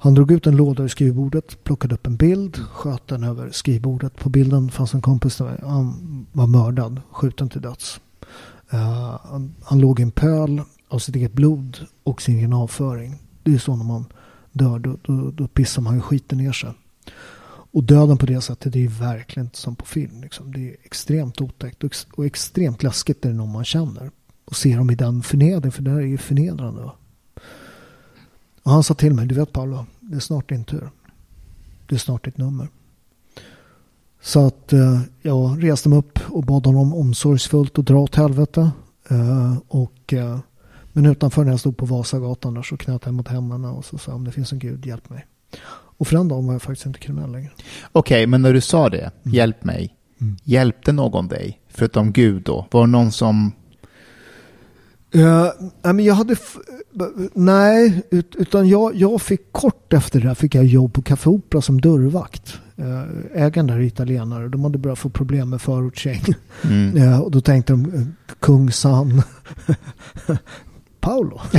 Han drog ut en låda ur skrivbordet, plockade upp en bild, sköt den över skrivbordet. På bilden fanns en kompis till mig. Han var mördad, skjuten till döds. Uh, han, han låg i en pöl av sitt eget blod och sin egen avföring. Det är så när man dör, då, då, då pissar man ju skiten ner sig. och döden på det sättet det är verkligen inte som på film. Liksom. Det är extremt otäckt och, ex och extremt läskigt när det är någon man känner. Och se dem i den förnedringen, för det här är ju förnedrande. Va? Och han sa till mig, du vet Paolo, det är snart din tur. Det är snart ditt nummer. Så att eh, jag reste mig upp och bad honom omsorgsfullt att dra åt helvete. Eh, och, eh, men utanför när jag stod på Vasagatan där så knöt jag mot händerna och så sa om det finns en gud, hjälp mig. Och för den dagen var jag faktiskt inte kriminell längre. Okej, men när du sa det, Mm. hjälp mig, hjälpte någon dig? Förutom Gud då? Var det någon som... Uh, men jag hade... nej, ut, utan jag, jag fick kort efter det där fick jag jobb på Café Opera som dörrvakt. Uh, ägaren där är italienare. De hade börjat få problem med förortsgäng. Mm. Eh, och då tänkte de, uh, Kungsan, Paolo.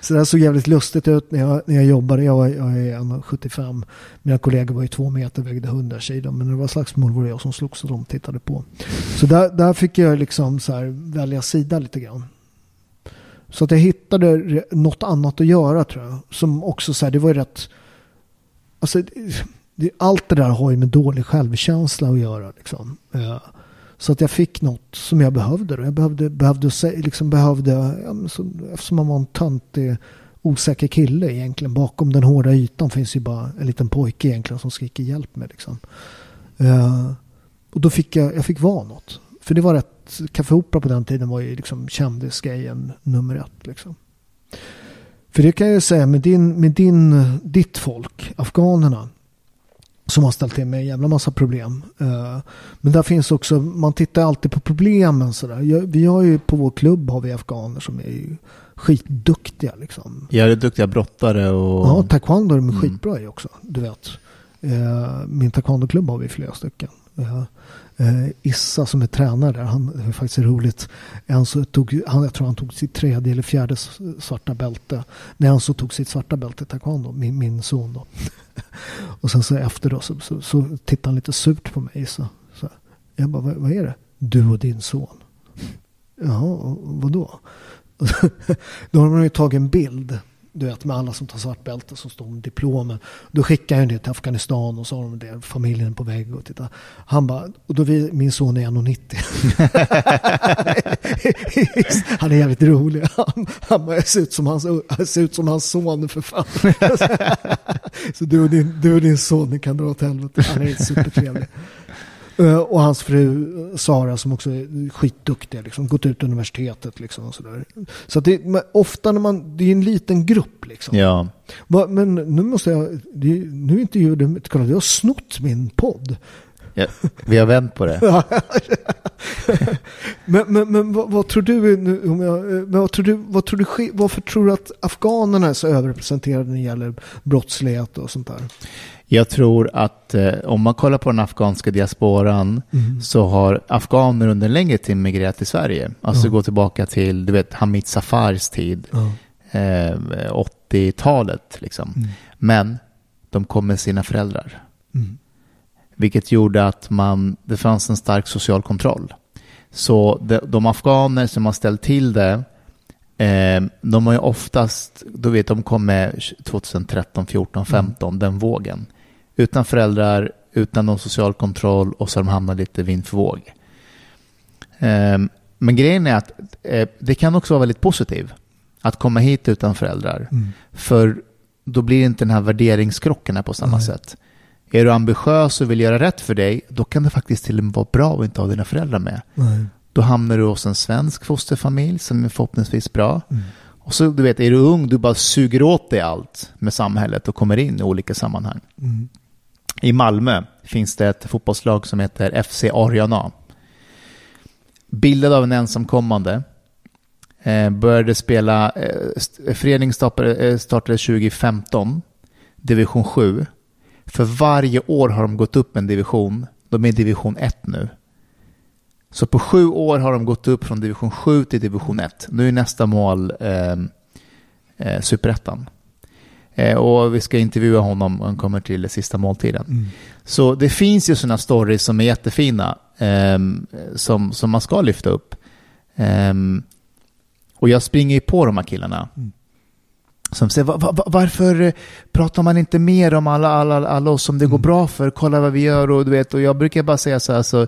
så det här såg jävligt lustigt ut när jag, när jag jobbade. Jag, jag är 1,75. Mina kollegor var ju två meter, vägde 100 kilo. Men när det var slagsmål var det jag som slogs och de tittade på. Så där, där fick jag liksom så här välja sida lite grann. Så att jag hittade något annat att göra tror jag. Som också så här, det var ju rätt... Alltså, det, allt det där har ju med dålig självkänsla att göra. Liksom. Eh, så att jag fick något som jag behövde. Jag behövde, behövde, liksom behövde eftersom man var en töntig, osäker kille egentligen. Bakom den hårda ytan finns ju bara en liten pojke egentligen som skriker hjälp mig. Liksom. Eh, och då fick jag, jag fick vara något. För det var rätt, Café Opera på den tiden var ju liksom kändisgrejen nummer ett. Liksom. För det kan jag ju säga med, din, med din, ditt folk, afghanerna, som har ställt till med en jävla massa problem. Eh, Men där finns också, man tittar alltid på problemen sådär. Vi har ju på vår klubb har vi afghaner som är skitduktiga liksom. Jag är duktiga brottare och... Ja, taekwondo är de Mm. skitbra i också, du vet. Eh, Min taekwondo-klubb har vi flera stycken. Eh, Issa som är tränare där, han det är faktiskt roligt. En så tog, han, jag tror han tog sitt tredje eller fjärde svarta bälte. När han så tog sitt svarta bälte i taekwondo, min, min son då. Och sen så efter då så, så, så tittade han lite surt på mig. Så, så jag bara, vad, vad är det? Du och din son. Jaha, vadå? Då har man ju tagit en bild. Du vet med alla som tar svart bälte som står med diplomen. Då skickar jag det till Afghanistan och så har de det. Familjen på väg och titta. Han bara, och då vi, min son är 1,90. han är jävligt rolig. Han, han bara, jag ser ut som hans, ser ut som hans son för fan. så du och, din, du och din son ni kan dra åt helvete. Han är supertrevlig. Eh, Och hans fru Sara som också är skitduktig, liksom, gått ut universitetet. Liksom, och. Så att det, men ofta när man, det är en liten grupp. Liksom. Ja. Men nu måste jag, det, nu intervjuar du, du har snott min podd. Ja. Vi har vänt på det. Men, men, men vad, vad tror du, nu, om jag, eh, vad tror du, vad tror du, varför tror du att afghanerna är så överrepresenterade när det gäller brottslighet och sånt där? Jag tror att eh, om man kollar på den afghanska diasporan så har afghaner under en längre tid migrerat till Sverige. Alltså Ja. gå tillbaka till du vet, Hamid Safars tid, Ja. eh, 80-talet. Liksom. Mm. Men de kom med sina föräldrar. Mm. Vilket gjorde att man, det fanns en stark social kontroll. Så de, de afghaner som har ställt till det, eh, de har ju oftast, du vet de kom med 2013, 14, 15, den vågen. Utan föräldrar, utan någon social kontroll och så har de hamnat lite vind för våg. Eh, men grejen är att eh, det kan också vara väldigt positivt att komma hit utan föräldrar. Mm. För då blir inte den här värderingskrocken här på samma Nej. sätt. Är du ambitiös och vill göra rätt för dig, då kan det faktiskt till och med vara bra att inte ha dina föräldrar med. Nej. Då hamnar du hos en svensk fosterfamilj som är förhoppningsvis bra. Mm. Och så, du vet, är du ung, du bara suger åt dig allt med samhället och kommer in i olika sammanhang. Mm. I Malmö finns det ett fotbollslag som heter FC Ariana. Bildad av en ensamkommande. Eh, började spela, eh, föreningen startade, eh, startade 2015, division 7. För varje år har de gått upp en division. De är i division 1 nu. Så på sju år har de gått upp från division 7 till division 1. Nu är nästa mål eh, eh, superettan. Eh, och vi ska intervjua honom och han kommer till sista måltiden. Mm. Så det finns ju sådana stories som är jättefina ehm, som, som man ska lyfta upp. Ehm, och jag springer ju på de här killarna. Mm. Som säger "Va- va- va- varför eh, pratar man inte mer om alla, alla, alla oss som det går bra för? Kolla vad vi gör och du vet, och jag brukar bara säga så här, så,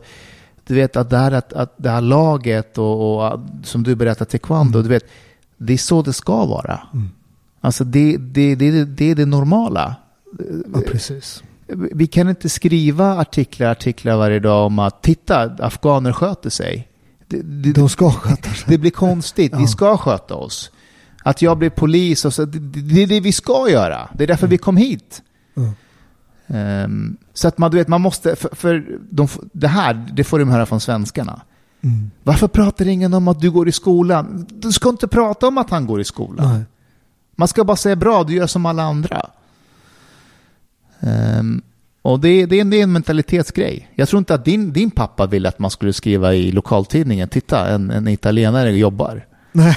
du vet att det här, att, att det här laget och, och som du berättar taekwondo, du vet, det är så det ska vara. Alltså det, det, det, det är det normala. Ja, precis. Vi kan inte skriva artiklar, artiklar varje dag om att titta, afghaner sköter sig. Det, det, De ska sköta sig. det blir konstigt. Vi Ja. ska sköta oss. Att jag blir polis, och så, det, är det vi ska göra. Det är därför vi kom hit. Mm. Ehm, så att man, du vet, man måste, för, för de, det här, det får de höra från svenskarna. Mm. Varför pratar ingen om att du går i skolan? Du ska inte prata om att han går i skolan. Nej. Man ska bara säga bra, du gör som alla andra. Ehm, och det, det, är en- det är en mentalitetsgrej. Jag tror inte att din, din pappa ville att man skulle skriva i lokaltidningen, titta, en, en italienare jobbar. Nej.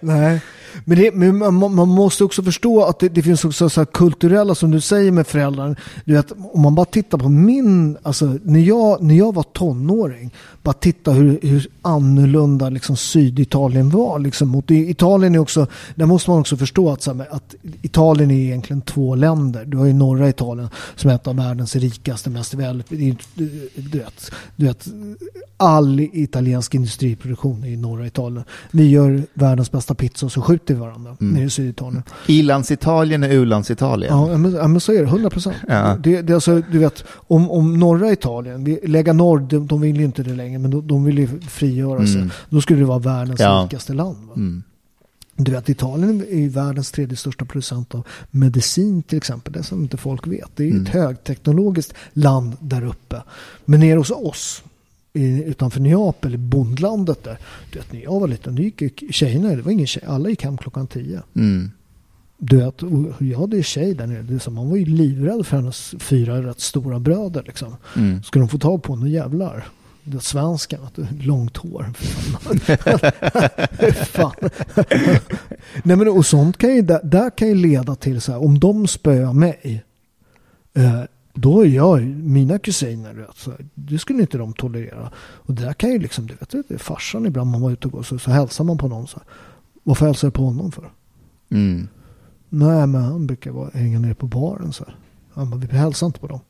Nej. Men, det, men man, man måste också förstå att det, det finns också så här kulturella, som du säger med föräldrar. Du vet, om man bara tittar på min, alltså när jag, när jag var tonåring, bara titta hur, hur annorlunda liksom Syditalien var. Liksom, mot, Italien är också, där måste man också förstå att, så här, att Italien är egentligen två länder. Du har ju norra Italien som är ett av världens rikaste, mest väl, du, du, vet, du vet, all italiensk industriproduktion är i norra Italien. Vi gör världens bästa pizza och så skjuter vi varandra nere i Syditalien. Ilandsitalien är u-landsitalien. Ja, men, ja, men så är det. 100 procent. Ja. Det, det är alltså, du vet, om, om norra Italien, Lega Nord, de, de vill ju inte det längre, men de, de vill ju frigöra sig. Mm. Då skulle det vara världens Ja. rikaste land. Mm. Du vet, Italien är världens tredje största producent av medicin till exempel. Det som inte folk vet. Det är ju Mm. ett högteknologiskt land där uppe. Men nere hos oss, i, utanför Neapel, i bondlandet där. Du vet, när jag var liten, då gick tjejerna, det var ingen tjej, alla gick hem klockan tio. Mm. Du vet, jag hade ju tjej där nere. Det är som, man var ju livrädd för hennes fyra rätt stora bröder. Liksom. Mm. Skulle de få tag på honom, jävlar. Det du, långt hår. Fan. Nej men och sånt kan ju, där, där kan ju leda till så här, om de spöar mig. Eh, då är jag, mina kusiner, du vet, så här, det skulle inte de tolerera. Och det där kan ju liksom, du vet, det är farsan ibland man var ute och går så, så hälsar man på någon så här. Varför hälsar du på honom för? Mm. Nej, men han brukar vara, hänga ner på baren så här. Han bara, vi hälsar inte på dem.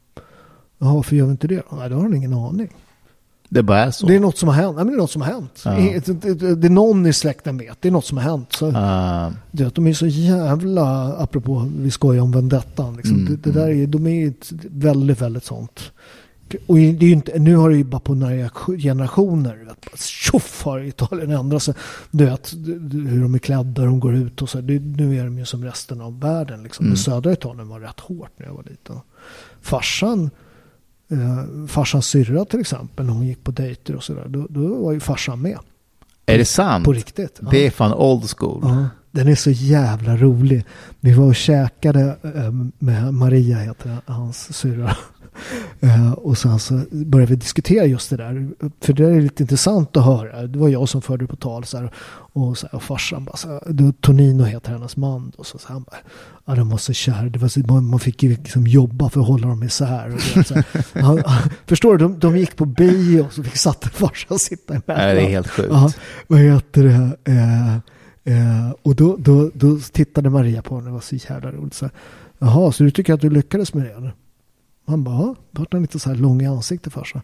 Jaha, varför gör vi inte det? Nej, då har han ingen aning. Det bara är så. Det är något som har hänt. Nej, men det är något som har hänt. Ja. Det, är någon i släkten vet. Det är något som har hänt. Så, Ah, du vet, de är så jävla, apropå vi skojar om vendettan. Liksom. Mm, det, det där är, de är väldigt, väldigt sånt. Och det är inte, nu har det ju bara på några generationer, tjoff har Italien ändrat sig. Du vet hur de är klädda, hur de går ut och så. Det, nu är de ju som resten av världen. Liksom. Mm. södra Italien var rätt hårt när jag var liten. Farsan, eh, farsans syrra till exempel, när hon gick på dejter och sådär, då, då var ju farsan med. är det sant? På riktigt. Det är fan old school. Ja, den är så jävla rolig. Vi var och käkade eh, med Maria, heter hans syrra. Eh, Och sen så började vi diskutera just det där. För det är lite intressant att höra. Det var jag som förde det på tal. Så här, och, så här, och farsan bara så här, Tonino heter hennes man. Och så, så här, han bara, ja de var så kär. Det var så, man, man fick liksom jobba för att hålla dem isär. Och det, så här, han, han, förstår du? De, de gick på bio och så fick satte farsan sitta emellan. Nej, det är helt sjukt. Ja, vad heter det? Eh, eh, och då, då, då tittade Maria på honom. Det var så jävla roligt. Så Jaha, så du tycker att du lyckades med det? Eller? Han bara, ja. Då vart han lite så här lång i ansiktet farsa.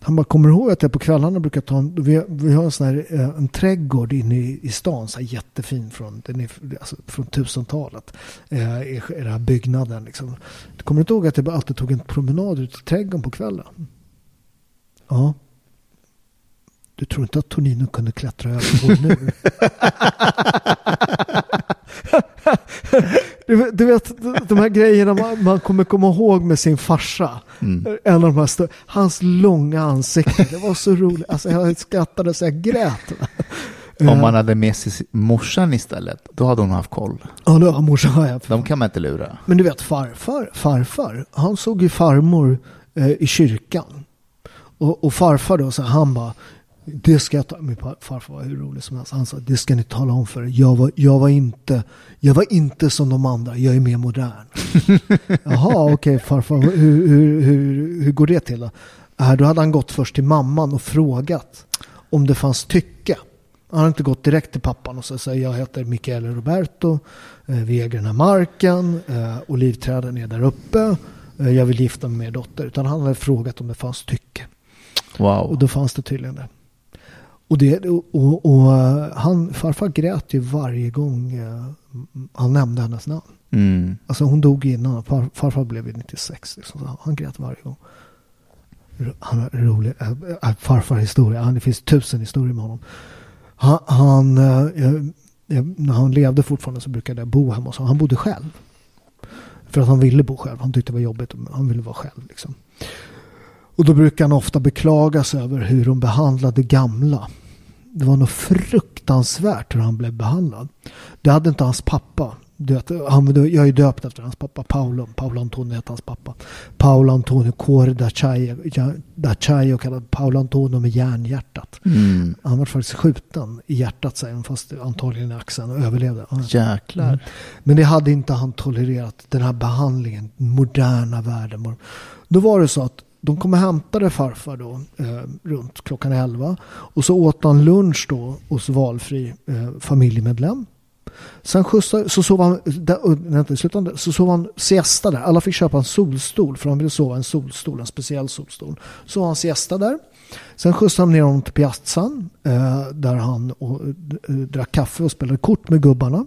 Han bara, kommer du ihåg att jag på kvällarna brukar ta en, vi, har- vi har en sån här, eh, en trädgård inne i, i stan, så här jättefin från, den är, alltså, från 1000-talet. Eh, i, I den här byggnaden liksom. Kommer du inte ihåg att jag alltid tog en promenad ut i trädgården på kvällen? Ja. Du tror inte att Tonino kunde klättra över vår mur? du, du vet, de här grejerna man, man kommer komma ihåg med sin farsa. Mm. En av de här stö- hans långa ansikte, det var så roligt. Alltså jag skrattade så jag grät. Om man hade med sig morsan istället, då hade hon haft koll. Ja, då har morsan har jag. De kan man inte lura. Men du vet farfar, farfar, han såg ju farmor eh, i kyrkan. Och, och farfar då, så här, han bara, det ska jag ta, min farfar var hur rolig som helst. Han sa, det ska ni tala om för er. jag var, jag var inte, jag var inte som de andra, jag är mer modern. Jaha, okej farfar, hur, hur, hur, hur går det till då? Äh, då hade han gått först till mamman och frågat om det fanns tycke. Han har inte gått direkt till pappan och säger jag heter Michele Roberto. Eh, vi äger den här marken. Eh, olivträden är där uppe. Eh, jag vill gifta mig med er dotter. Utan han hade frågat om det fanns tycke. Wow. Och då fanns det tydligen det. Och, det, och, och, eh, han, farfar grät ju varje gång eh, han nämnde hennes namn. Mm. Alltså hon dog innan. Far, farfar blev ju 96. Liksom, så han grät varje gång. Han är rolig. Äh, äh, farfar historia. Han, det finns tusen historier med honom. Han, han, äh, när han levde fortfarande så brukade jag bo hemma hos honom. Han bodde själv. För att han ville bo själv. Han tyckte det var jobbigt. Men han ville vara själv. Liksom. Och då brukar han ofta beklaga sig över hur de behandlade gamla. Det var nog fruktansvärt hur han blev behandlad. Det hade inte hans pappa. Du vet, han, jag är döpt efter hans pappa, Paolo. Paolo Antonio heter hans pappa. Paolo Antonio Cuore d'Acciaio kallad Paolo Antonio med järnhjärtat. Mm. Han var faktiskt skjuten i hjärtat sen, fast antagligen i axeln och överlevde. Jäklar. Mm. Men det hade inte han tolererat, den här behandlingen, moderna världen. Då var det så att de kom och hämtade farfar då eh, runt klockan 11. Och så åt han lunch då hos valfri eh, familjemedlem. Sen skjutsade, så sov han, där, slutande, så sov han siesta där. Alla fick köpa en solstol för han ville sova i en solstol, en speciell solstol. Så han siesta där. Sen skjutsade han ner honom till piazzan eh, där han och, eh, drack kaffe och spelade kort med gubbarna.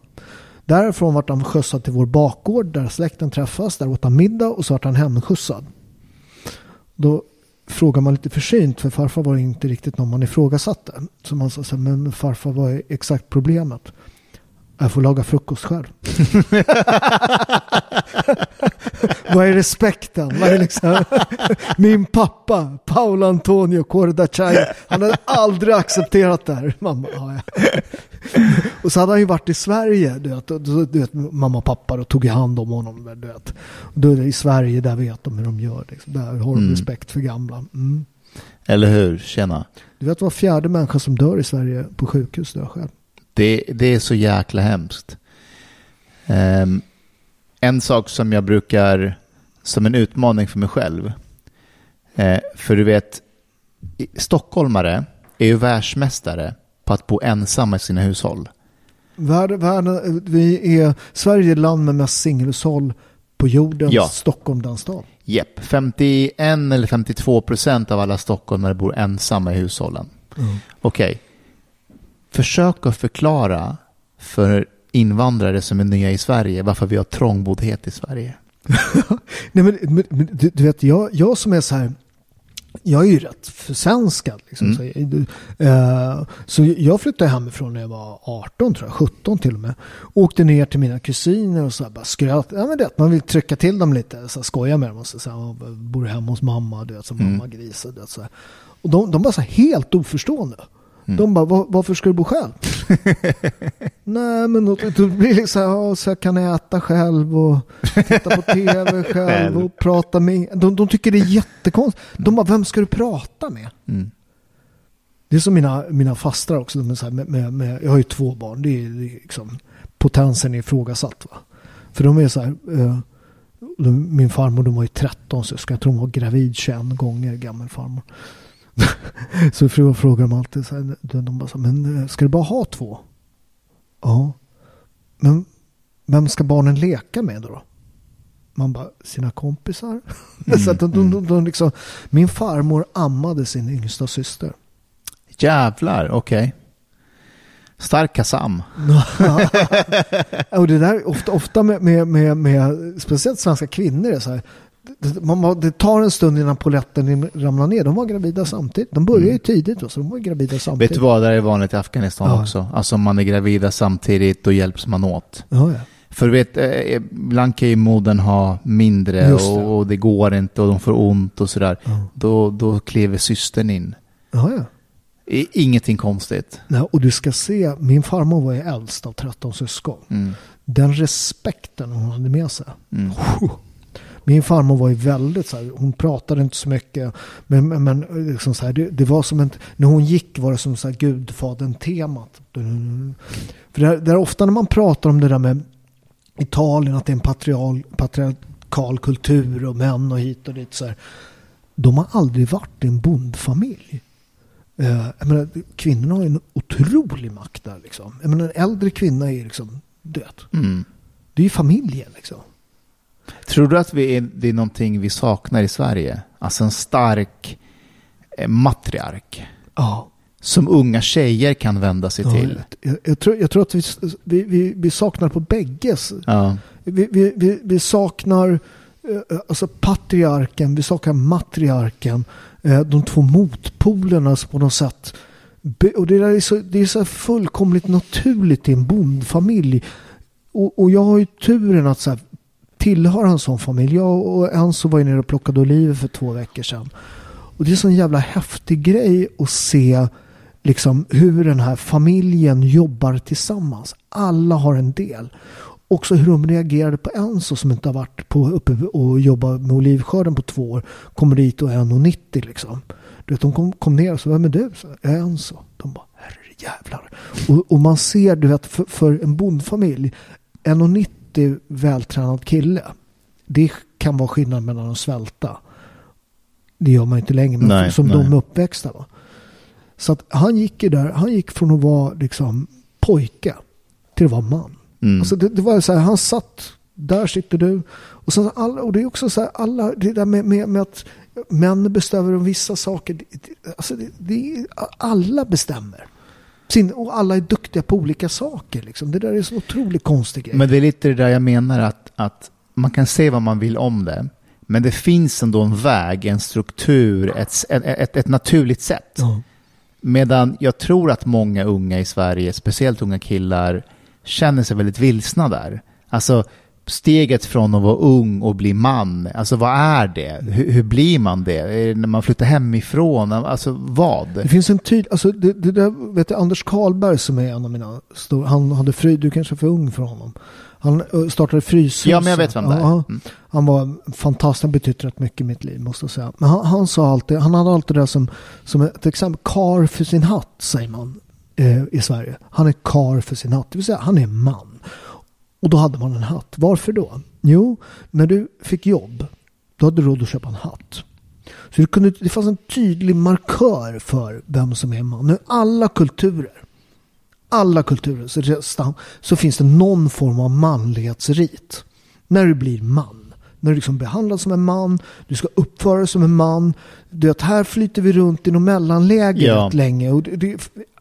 Därifrån vart han skjutsad till vår bakgård där släkten träffas. Där åt han middag och så vart han hemskjutsad. Då frågar man lite försynt för farfar var inte riktigt någon man ifrågasatte. Så man sa så här, men farfar vad är exakt problemet? Jag får laga frukost själv. Vad är respekten? Vad är liksom... Min pappa, Paolo Antonio Cordacciai, han hade aldrig accepterat det här. Mamma, ja, ja. Och så hade han ju varit i Sverige, du vet, du vet mamma och pappa och tog i hand om honom. Du vet. Då i Sverige, där vet de hur de gör. Liksom. Där har de Mm. respekt för gamla. Mm. Eller hur? Tjena. Du vet var fjärde människa som dör i Sverige på sjukhus dör själv. Det, det är så jäkla hemskt. Ehm, en sak som jag brukar, som en utmaning för mig själv. Eh, för du vet, stockholmare är ju världsmästare på att bo ensamma i sina hushåll. Världen, världen, vi är Sverige är land med mest singelhushåll på jorden. Ja. Stockholm den stad. Jepp, 51 eller 52 procent av alla stockholmare bor ensamma i hushållen. Okej, försök att förklara för invandrare som är nya i Sverige varför vi har trångboddhet i Sverige. Nej, men, men, du, du vet, jag, jag som är så här. Jag är ju rätt försvenskad. Liksom, Mm. så, jag- eh, så jag flyttade hemifrån när jag var 18, tror jag, 17 till och med. Åkte ner till mina kusiner och så här, bara skröt. Ja, men det, man vill trycka till dem lite, så här, skoja med dem. Och så, så här, bor hemma hos mamma, du vet, som Mm. mamma gris. Och, du vet, så här. och de, de var så här, helt oförstående. De bara, "Va- varför ska du bo själv? Nej, men då, då blir det liksom, ja, så jag kan äta själv och titta på tv själv och prata med. De, de tycker det är jättekonstigt. De bara, vem ska du prata med? Mm. Det är som mina, mina fastrar också. De är så här, med, med, med, jag har ju två barn. Det är, det är liksom, potensen är ifrågasatt. Va? För de är så här. Eh, de, min farmor de var ju 13 syskon. Jag tror hon var gravid 21 gånger gammal farmor. så fru frågar de alltid så här. De bara så men eh, ska du bara ha två? Ja. Men vem ska barnen leka med då? Man bara, sina kompisar? så att de, de, de, de liksom, min farmor ammade sin yngsta syster. Jävlar, okej. Stark kasam. och det där ofta, ofta med, med, med, med speciellt svenska kvinnor är så här. Det, tar en stund innan poletten ramlar ner. De var gravida samtidigt. De började ju tidigt då, så de var gravida samtidigt. Vet du vad, det är vanligt i Afghanistan Ja. också. Alltså om man är gravida samtidigt, då hjälps man åt. Ja, ja. För du vet, eh, ibland kan ju modern ha mindre det. och, och det går inte och de får ont och sådär. Ja. Då, då kliver systern in. Ja, ja. Ingenting konstigt. Nej, och du ska se, min farmor var ju äldst av 13 syskon. Mm. Den respekten hon hade med sig. Mm. Min farmor var ju väldigt så här, hon pratade inte så mycket. Men, men, men liksom så här, det, det var som en, när hon gick var det som så här gudfadern-temat. För det, är- det är ofta när man pratar om det där med Italien, att det är en patrial, patriarkal kultur och män och hit och dit. Så här, de har aldrig varit en bondfamilj. Eh, jag menar, kvinnorna har ju en otrolig makt där. Liksom. Jag menar, en äldre kvinna är liksom död. Mm. Det är ju familjen liksom. Tror du att vi är, det är någonting vi saknar i Sverige? Alltså en stark eh, matriark Ja. som unga tjejer kan vända sig Ja, till. jag, jag, tror, jag tror att vi, vi, vi, vi saknar på bägges. Ja. Vi, vi, vi, vi saknar eh, alltså patriarken, vi saknar matriarken. eh, De två motpolerna på något sätt. Och det där är så, det är så fullkomligt naturligt i en bondfamilj. Och, och jag har ju turen att så här, Tillhör en sån familj. Jag och Enzo var ju nere och plockade oliver för två veckor sedan. Och det är en sån jävla häftig grej att se liksom hur den här familjen jobbar tillsammans. Alla har en del. Också hur de reagerade på Enzo som inte har varit på, uppe och jobbat med olivskörden på två år. Kommer dit och är 1,90 liksom. Du vet, de kom, kom ner och sa, vem är du? Så, jag är Enzo. De bara, herrejävlar. Och, och man ser, du vet, för, för en bondfamilj, 1,90 vältränad kille. Det kan vara skillnad mellan att svälta. Det gör man inte längre, men Nej, som nej. de uppväxta. Va? Så att han gick ju där, han gick från att vara liksom pojke till att vara man. Mm. Alltså det, det var så här, han satt, där sitter du. Och, sen alla, och det är också så här, alla, det där med, med, med att män bestämmer om vissa saker. Det, alltså det, det, alla bestämmer. Sin, och alla är duktiga på olika saker. Liksom. Det där är så otroligt konstig grej. Men det är lite det där jag menar att, att man kan se vad man vill om det. Men det finns ändå en väg, en struktur, ett, ett, ett, naturligt sätt. ja. Medan jag tror att många unga i Sverige, speciellt unga killar, känner sig väldigt vilsna där. Alltså steget från att vara ung och bli man, alltså vad är det? Hur, hur blir man det? Är det när man flyttar hemifrån? Alltså vad? Det finns en tydlig, alltså det, det där, vet du, Anders Karlberg som är en av mina stora, han hade fry, du kanske är för ung för honom. Han startade Fryshuset. Ja, men jag vet vem det är. Mm. Han var fantastisk, han betytt rätt mycket i mitt liv måste jag säga. Men han, han sa alltid, han hade alltid det som, som ett exempel, kar för sin hatt säger man eh, i Sverige. Han är kar för sin hatt, det vill säga han är man. Och då hade man en hatt. Varför då? Jo, när du fick jobb, då hade du råd att köpa en hatt. Så det, kunde, det fanns en tydlig markör för vem som är man. Nu alla kulturer, alla kulturer så, så finns det någon form av manlighetsrit. När du blir man. När du liksom behandlas som en man, du ska uppföra dig som en man. Du vet, här flyter vi runt i något mellanläge Ja. länge. Och det, det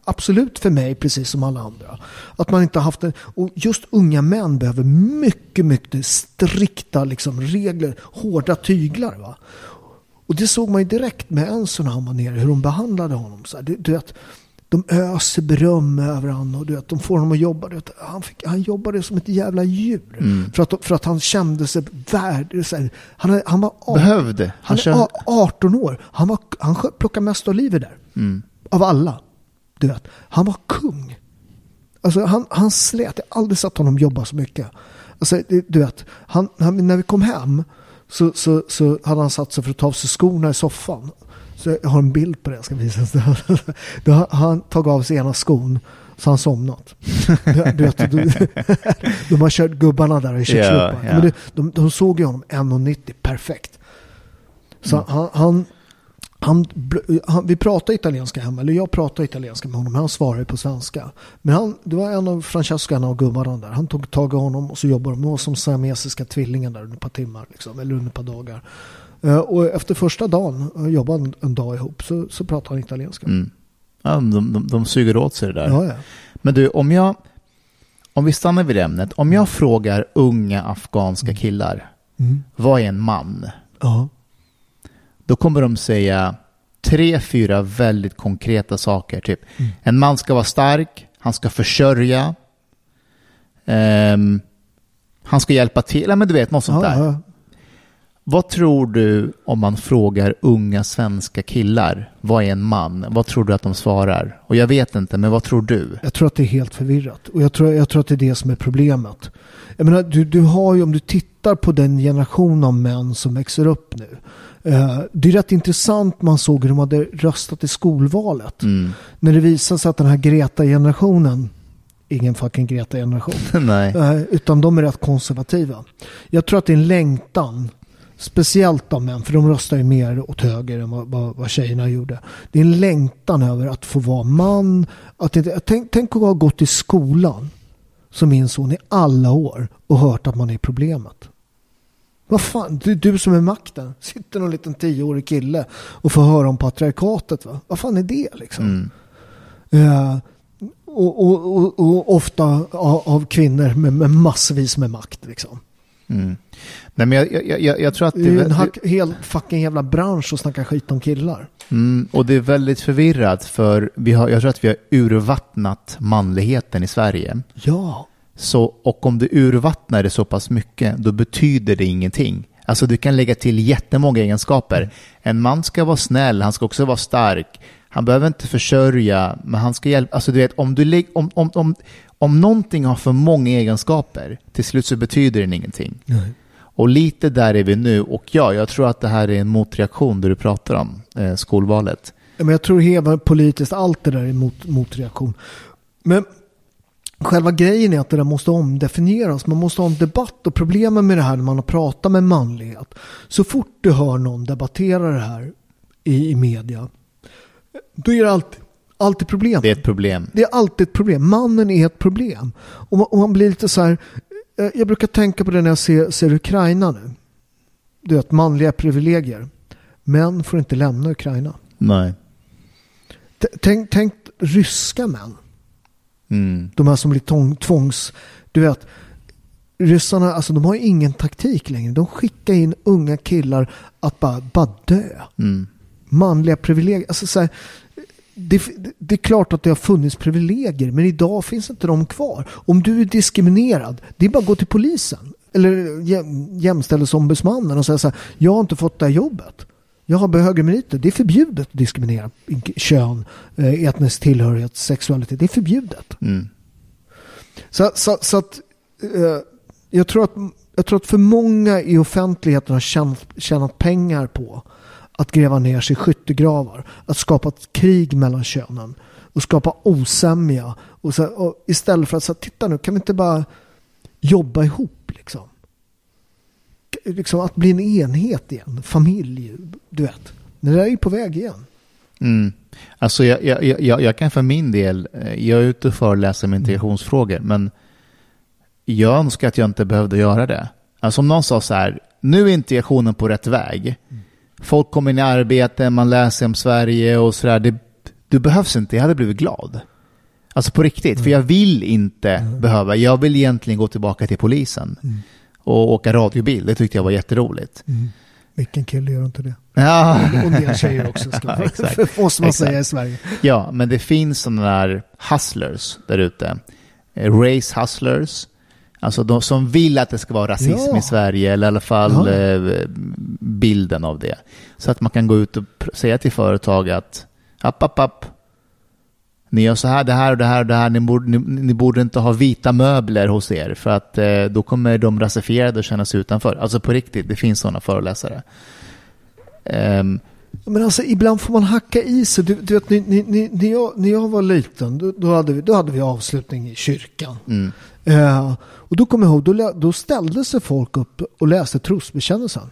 absolut för mig, precis som alla andra. Att man inte har haft en... Och just unga män behöver mycket, mycket strikta liksom, regler, hårda tyglar. Va? Och det såg man ju direkt med Enzo när han var nere, hur de behandlade honom. Så här, du, du vet, de öser beröm över honom och du vet, de får honom att jobba. Du vet, han, fick, han jobbade som ett jävla djur. Mm. För, att, för att han kände sig värd. Så här, han, han var a- Behövde. han Han kände- a- 18 år. Han, var, han plockade mest oliver där. Mm. Av alla. Du vet, han var kung. Alltså han, han slet. Jag har aldrig sett honom jobba så mycket. Alltså, du vet, han, han, när vi kom hem så, så, så hade han satt sig för att ta av sig skorna i soffan. Så jag har en bild på det jag ska visa. Då har han tagit av sig ena skon så han somnat. Du, du vet, du, de har kört gubbarna där i köksluckan. Ja. Men det, de, de såg ju honom 1,90 perfekt. Så Mm. han, han, han, han, vi pratade italienska hemma, eller jag pratade italienska med honom, han svarade på svenska. Men han, det var en av Francescarna och gubbarna där, han tog tag i honom och så jobbade de de var som siamesiska tvillingar där under ett par timmar, liksom, eller under ett par dagar. Eh, och efter första dagen, eh, jobbade en, en dag ihop, så, så pratade han italienska. Mm. Ja, de, de, de suger åt sig det där. Ja, ja. Men du, om jag... Om vi stannar vid ämnet. Om jag frågar unga afghanska killar, Mm. vad är en man? ja. Då kommer de säga tre, fyra väldigt konkreta saker. Typ, Mm. en man ska vara stark, han ska försörja, ehm, han ska hjälpa till, ja, men du vet, något sånt där. ja. Vad tror du om man frågar unga svenska killar, vad är en man? Vad tror du att de svarar? Och jag vet inte, men vad tror du? Jag tror att det är helt förvirrat. Och jag tror, jag tror att det är det som är problemet. Jag menar, du, du har ju, om du tittar på den generation av män som växer upp nu. Eh, det är rätt intressant, man såg hur de hade röstat i skolvalet. Mm. När det visade sig att den här Greta-generationen, ingen fucking Greta-generation, eh, utan de är rätt konservativa. Jag tror att det är en längtan speciellt av män, för de röstar ju mer åt höger än vad, vad, vad tjejerna gjorde. Det är en längtan över att få vara man. Att inte, tänk, tänk att ha gått i skolan som min son i alla år och hört att man är problemet. Vad fan, du, du som är makten. Sitter någon liten tioårig kille och får höra om patriarkatet. Va? Vad fan är det liksom? Mm. Eh, och, och, och, och ofta av, av kvinnor med, med massvis med makt liksom. Mm. Nej, men jag, jag, jag, jag tror att Det är en det, hack, hel fucking jävla bransch att snacka skit om killar. mm, och det är väldigt förvirrat för vi har, jag tror att vi har urvattnat manligheten i Sverige. Ja. Så, och om du urvattnar det så pass mycket, då betyder det ingenting. Alltså du kan lägga till jättemånga egenskaper. En man ska vara snäll, han ska också vara stark. Han behöver inte försörja, men han ska hjälpa. Alltså du vet, om, du om, om, om, om någonting har för många egenskaper, till slut så betyder den ingenting. Nej. Och lite där är vi nu. Och ja, jag tror att det här är en motreaktion det du pratar om, eh, skolvalet. Men jag tror hela politiskt, allt det där är mot, motreaktion. Men själva grejen är att det där måste omdefinieras. Man måste ha en debatt och problemen med det här när man har pratat med manlighet. Så fort du hör någon debattera det här i, i media, då är det alltid, alltid problem. Det är ett problem. Det är alltid ett problem. Mannen är ett problem. Och man, och man blir lite så här. eh, Jag brukar tänka på det när jag ser, ser Ukraina nu. Du vet, manliga privilegier. Män får inte lämna Ukraina. Nej. Tänk, tänk ryska män. Mm. De här som blir tång, tvångs... Du vet, ryssarna, alltså de har ju ingen taktik längre. De skickar in unga killar att bara, bara dö. Mm. Manliga privilegier. Alltså så här, det, det är klart att det har funnits privilegier, men idag finns inte de kvar. Om du är diskriminerad, det är bara att gå till polisen. Eller jäm- jämställdhetsombudsmannen och säga så här, jag har inte fått det här jobbet. Jag har högre meriter. Det är förbjudet att diskriminera kön, eh, etnisk tillhörighet, sexualitet. Det är förbjudet. Mm. Så, så, så att eh, jag, tror att jag tror att för många i offentligheten har tjänat, tjänat pengar på att gräva ner sig i skyttegravar, att skapa ett krig mellan könen och skapa osämja. Och så, och istället för att säga, titta nu, kan vi inte bara jobba ihop liksom? Liksom att bli en enhet igen, familj, du vet. Det där är ju på väg igen. Mm. Alltså jag, jag, jag, jag kan för min del, eh, jag är ute och föreläser med integrationsfrågor, men jag önskar att jag inte behövde göra det. Alltså om någon sa så här, nu är integrationen på rätt väg. Folk kommer in i arbete, man läser om Sverige och sådär. Det, du behövs inte, jag hade blivit glad. Alltså på riktigt, för jag vill inte behöva, jag vill egentligen gå tillbaka till polisen. Och åka radiobil, det tyckte jag var jätteroligt. Vilken kille gör inte det? Ja. Och en del tjejer också, ska Ja, exakt. måste man Exakt. säga i Sverige. Ja, men det finns sådana där hustlers där ute. Eh, Race hustlers. Alltså de som vill att det ska vara rasism Ja. i Sverige, eller i alla fall eh, bilden av det. Så att man kan gå ut och säga till företag att app, app, app. Ni gör så här, det här och det här och det här. Ni borde, ni, ni borde inte ha vita möbler hos er för att eh, då kommer de rasifierade att känna sig utanför. Alltså på riktigt, det finns sådana föreläsare. Ehm, Men alltså ibland får man hacka i sig. Du, du vet, ni, ni, ni, när, jag, när jag var liten då, då, hade vi, då hade vi avslutning i kyrkan. mm, Eh, och då kommer jag ihåg, då, då ställde sig folk upp och läste trosbekännelsen.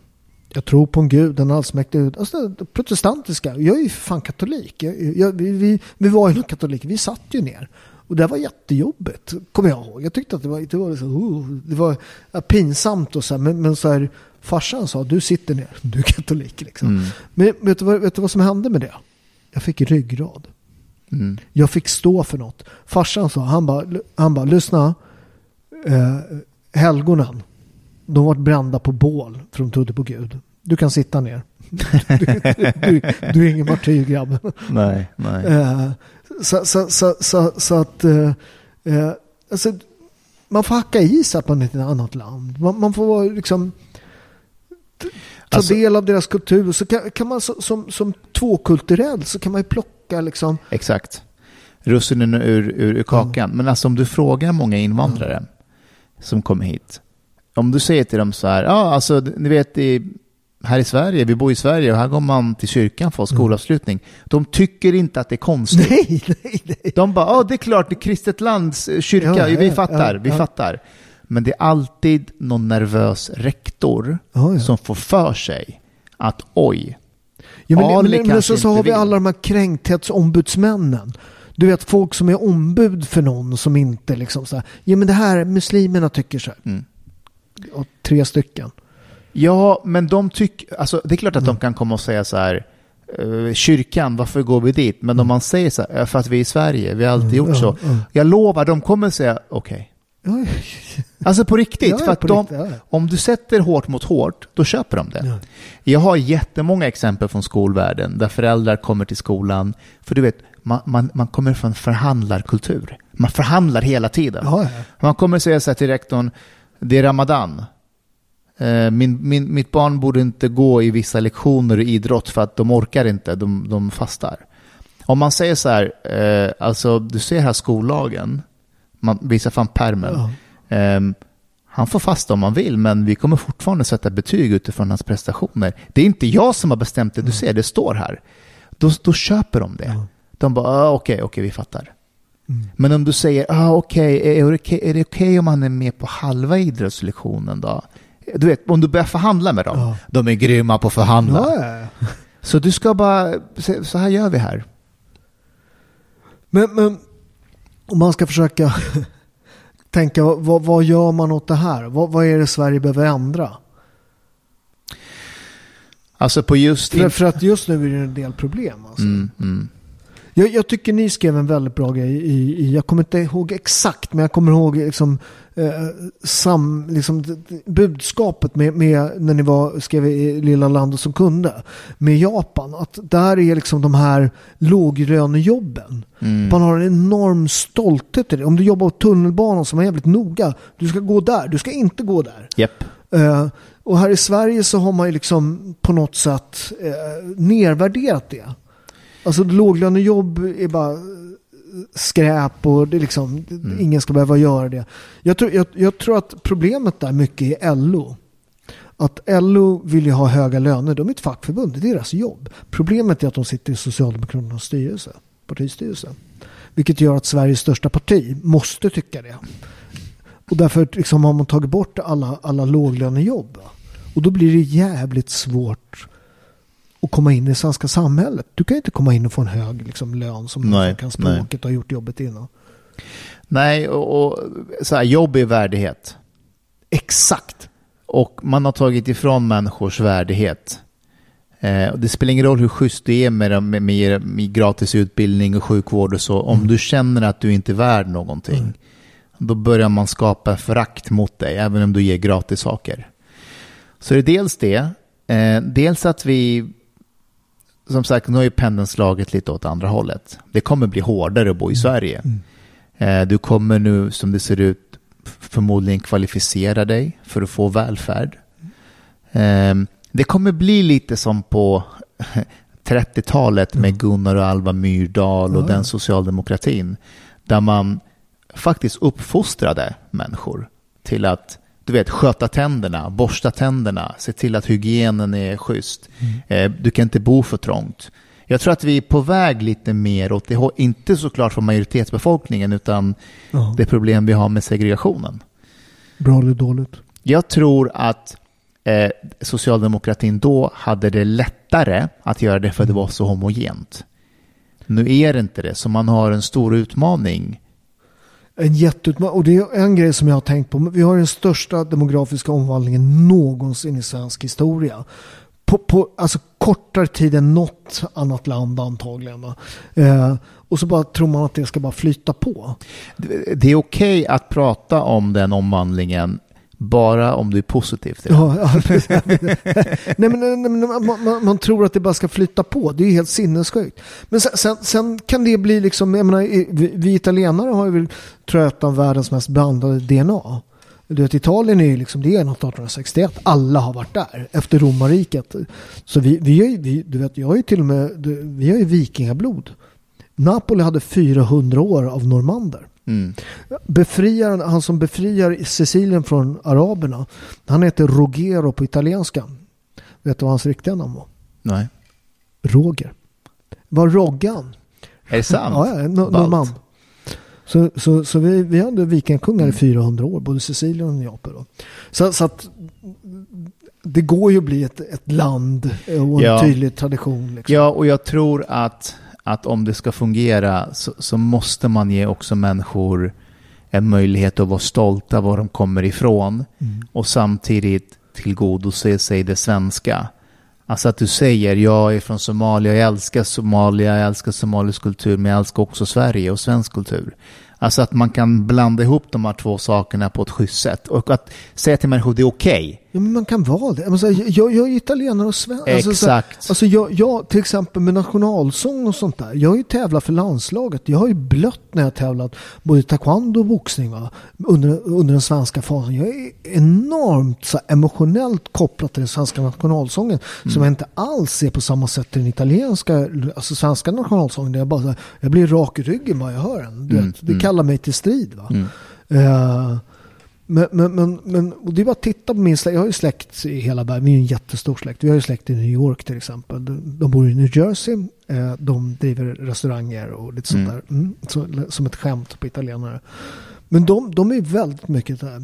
Jag tror på en gud, en allsmäktig gud. Alltså, protestantiska. Jag är ju fan katolik. Jag, jag, vi, vi, vi var ju katoliker, vi satt ju ner. Och det var jättejobbigt, kommer jag ihåg. Jag tyckte att det var, det var, liksom, uh, det var pinsamt och så här, men, men så här, farsan sa du sitter ner, du är katolik liksom. mm, Men vet du, vad, vet du vad som hände med det? Jag fick ryggrad. mm, Jag fick stå för något. Farsan sa, han bara, han bara lyssna. Eh, helgonen, de var brända på bål för de trodde på Gud. Du kan sitta ner. Du, du, du är ingen martyr grabben. nej, nej. Eh, så, så, så, så, så att eh, eh, alltså, man får hacka i sig att man är i ett annat land. Man, man får liksom ta Alltså- del av deras kultur. Så kan, kan man så, som, som tvåkulturell så kan man ju plocka liksom. Exakt. Russinen ur, ur, ur kakan. Men alltså om du frågar många invandrare som kommer hit. Om du säger till dem så här, ja alltså ni vet i, här i Sverige, vi bor i Sverige och här går man till kyrkan för skolavslutning. De tycker inte att det är konstigt. Nej, nej, nej. De bara, ja det är klart, det är kristet lands eh, kyrka, Ja, ja, vi ja, fattar, vi ja. fattar. Men det är alltid någon nervös rektor ja. som får för sig att oj, Ja, men, Ali men, men så, så har vi vill. alla de här kränkthetsombudsmännen. Du vet folk som är ombud för någon som inte liksom så här, ja men det här, muslimerna tycker så här. Mm. Och tre stycken. Ja, men de tycker, alltså det är klart att de kan komma och säga så här, eh, kyrkan, varför går vi dit? Men om man säger så här, "Ja, för att vi är i Sverige, vi har alltid gjort ja, så. ja. Jag lovar, de kommer säga okej. Ja, Alltså på riktigt, Ja, för att de, riktigt, ja, om du sätter hårt mot hårt, då köper de det. Ja. Jag har jättemånga exempel från skolvärlden där föräldrar kommer till skolan, för du vet, man, man, man kommer från förhandlarkultur. Man förhandlar hela tiden. Man kommer säga så här till rektorn, det är Ramadan. Eh, Min, min, mitt barn borde inte gå i vissa lektioner i idrott för att de orkar inte, de, de fastar. Om man säger så här, eh, alltså du ser här skollagen, man visar fram pärmen. Ja. Ehm, han får fasta om han vill, men vi kommer fortfarande sätta betyg utifrån hans prestationer. Det är inte jag som har bestämt det, du ser, det står här. Då, då köper de det. De bara, ah, okej, okej, vi fattar. Men om du säger, ah, okej, är, det okej- är det okej om han är med på halva idrottslektionen då? Du vet, om du börjar förhandla med dem, Ja. de är grymma på att förhandla. Ja. Så du ska bara, så så här gör vi här. Men, men om man ska försöka tänka, vad, vad gör man åt det här? Vad, vad är det Sverige behöver ändra? Alltså på just... För, för att just nu är det en del problem. Alltså. Mm, mm. Jag, jag tycker ni skrev en väldigt bra grej i, i jag kommer inte ihåg exakt, men jag kommer ihåg liksom, eh, sam, liksom, budskapet med, med när ni var, skrev i Lilla landet som kunde med Japan. Att där är liksom de här låglönejobben. Mm. Man har en enorm stolthet i det. Om du jobbar på tunnelbanan som är jävligt noga, du ska gå där, du ska inte gå där. Japp. Eh, och här i Sverige så har man ju liksom på något sätt eh, nervärderat det. Alltså låglönejobb är bara eh, skräp och det är liksom, ingen ska behöva göra det. Jag tror, jag, jag tror att problemet där mycket är LO. Att LO vill ju ha höga löner, de är ett fackförbund, det är deras jobb. Problemet är att de sitter i Socialdemokraternas styrelse, partistyrelse. Vilket gör att Sveriges största parti måste tycka det. Och därför liksom har man tagit bort alla, alla låglönejobb. Och då blir det jävligt svårt att komma in i det svenska samhället. Du kan ju inte komma in och få en hög liksom, lön som någon som kan språket och har gjort jobbet innan. Nej, och, och så här, jobb är värdighet. Exakt. Och man har tagit ifrån människors värdighet. Eh, och det spelar ingen roll hur schysst du är med, med, med, med gratis utbildning och sjukvård och så. Om du känner att du inte är värd någonting, då börjar man skapa förakt mot dig, även om du ger gratis saker. Så det är dels det. Eh, dels att vi, som sagt, nu har ju pendeln slagit lite åt andra hållet. Det kommer bli hårdare att bo i Sverige. Eh, du kommer nu, som det ser ut, förmodligen kvalificera dig för att få välfärd. Eh, det kommer bli lite som på 30-talet med Gunnar och Alva Myrdal och den socialdemokratin. Där man faktiskt uppfostrade människor till att du vet, sköta tänderna, borsta tänderna, se till att hygienen är schysst. Eh, du kan inte bo för trångt. Jag tror att vi är på väg lite mer åt det hållet, inte såklart för majoritetsbefolkningen, utan Ja. det problem vi har med segregationen. Bra eller dåligt? Jag tror att eh, socialdemokratin då hade det lättare att göra det för att det var så homogent. Nu är det inte det, så man har en stor utmaning. En jätteutmaning. Och det är en grej som jag har tänkt på. Vi har den största demografiska omvandlingen någonsin i svensk historia. På, på alltså kortare tid än något annat land antagligen. va. Eh, och så bara tror man att det ska bara flyta på. Det det är okej att prata om den omvandlingen bara om du är positiv till det. Ja, ja, nej, men, nej, men man, man, man tror att det bara ska flytta på. Det är helt sinnessjukt. Men sen, sen, sen kan det bli liksom, jag menar, vi, vi italienare har ju väl, tror jag, ett av världens mest blandade DNA. Du vet, Italien är ju liksom, det är något 1861. Alla har varit där efter romarriket. Så vi, vi, är, ju- vi, du vet, jag har ju till och med, vi har ju vikingablod. Napoli hade 400 år av normander. Mm. Befriaren, han som befriar Sicilien från araberna, han heter Rogero på italienska. Vet du vad hans riktiga namn var? Nej. Roger. Var Roggan. Är det sant? Ja, ja, no, Ballt. normand. Så, så, så vi, vi hade vikingakungar i 400 år, både Sicilien och Neapel. Så, så att det går ju att bli ett, ett land och en Ja. tydlig tradition. Liksom. Ja, och jag tror att, att om det ska fungera så, så måste man ge också människor en möjlighet att vara stolta var de kommer ifrån och samtidigt tillgodose sig det svenska. Alltså att du säger jag är från Somalia, jag älskar Somalia, jag älskar somalisk kultur, men jag älskar också Sverige och svensk kultur. Alltså att man kan blanda ihop de här två sakerna på ett schysst sätt och att säga till människor det är okej. Ja, men man kan vara det. Men så här, jag, jag är italienare och svensk. Alltså, så här, Exakt. alltså jag, jag, till exempel med nationalsång och sånt där. Jag har ju tävlat för landslaget. Jag har ju blött när jag tävlat både taekwondo och boxning va? Under, under den svenska fasen. Jag är enormt så här, emotionellt kopplad till den svenska nationalsången. Som jag inte alls ser på samma sätt till den italienska, alltså svenska nationalsången. Där jag, bara, här, jag blir rak i ryggen bara jag hör den. Du vet, det kallar mig till strid. Va? Eh, men, men, men, men och det är bara att titta på min släkt. Jag har ju släkt i hela världen. Vi är ju en jättestor släkt. Vi har ju släkt i New York till exempel. De, de bor i New Jersey. Eh, de driver restauranger och lite sånt där. Mm, så, som ett skämt på italienare. Men de, de är väldigt mycket här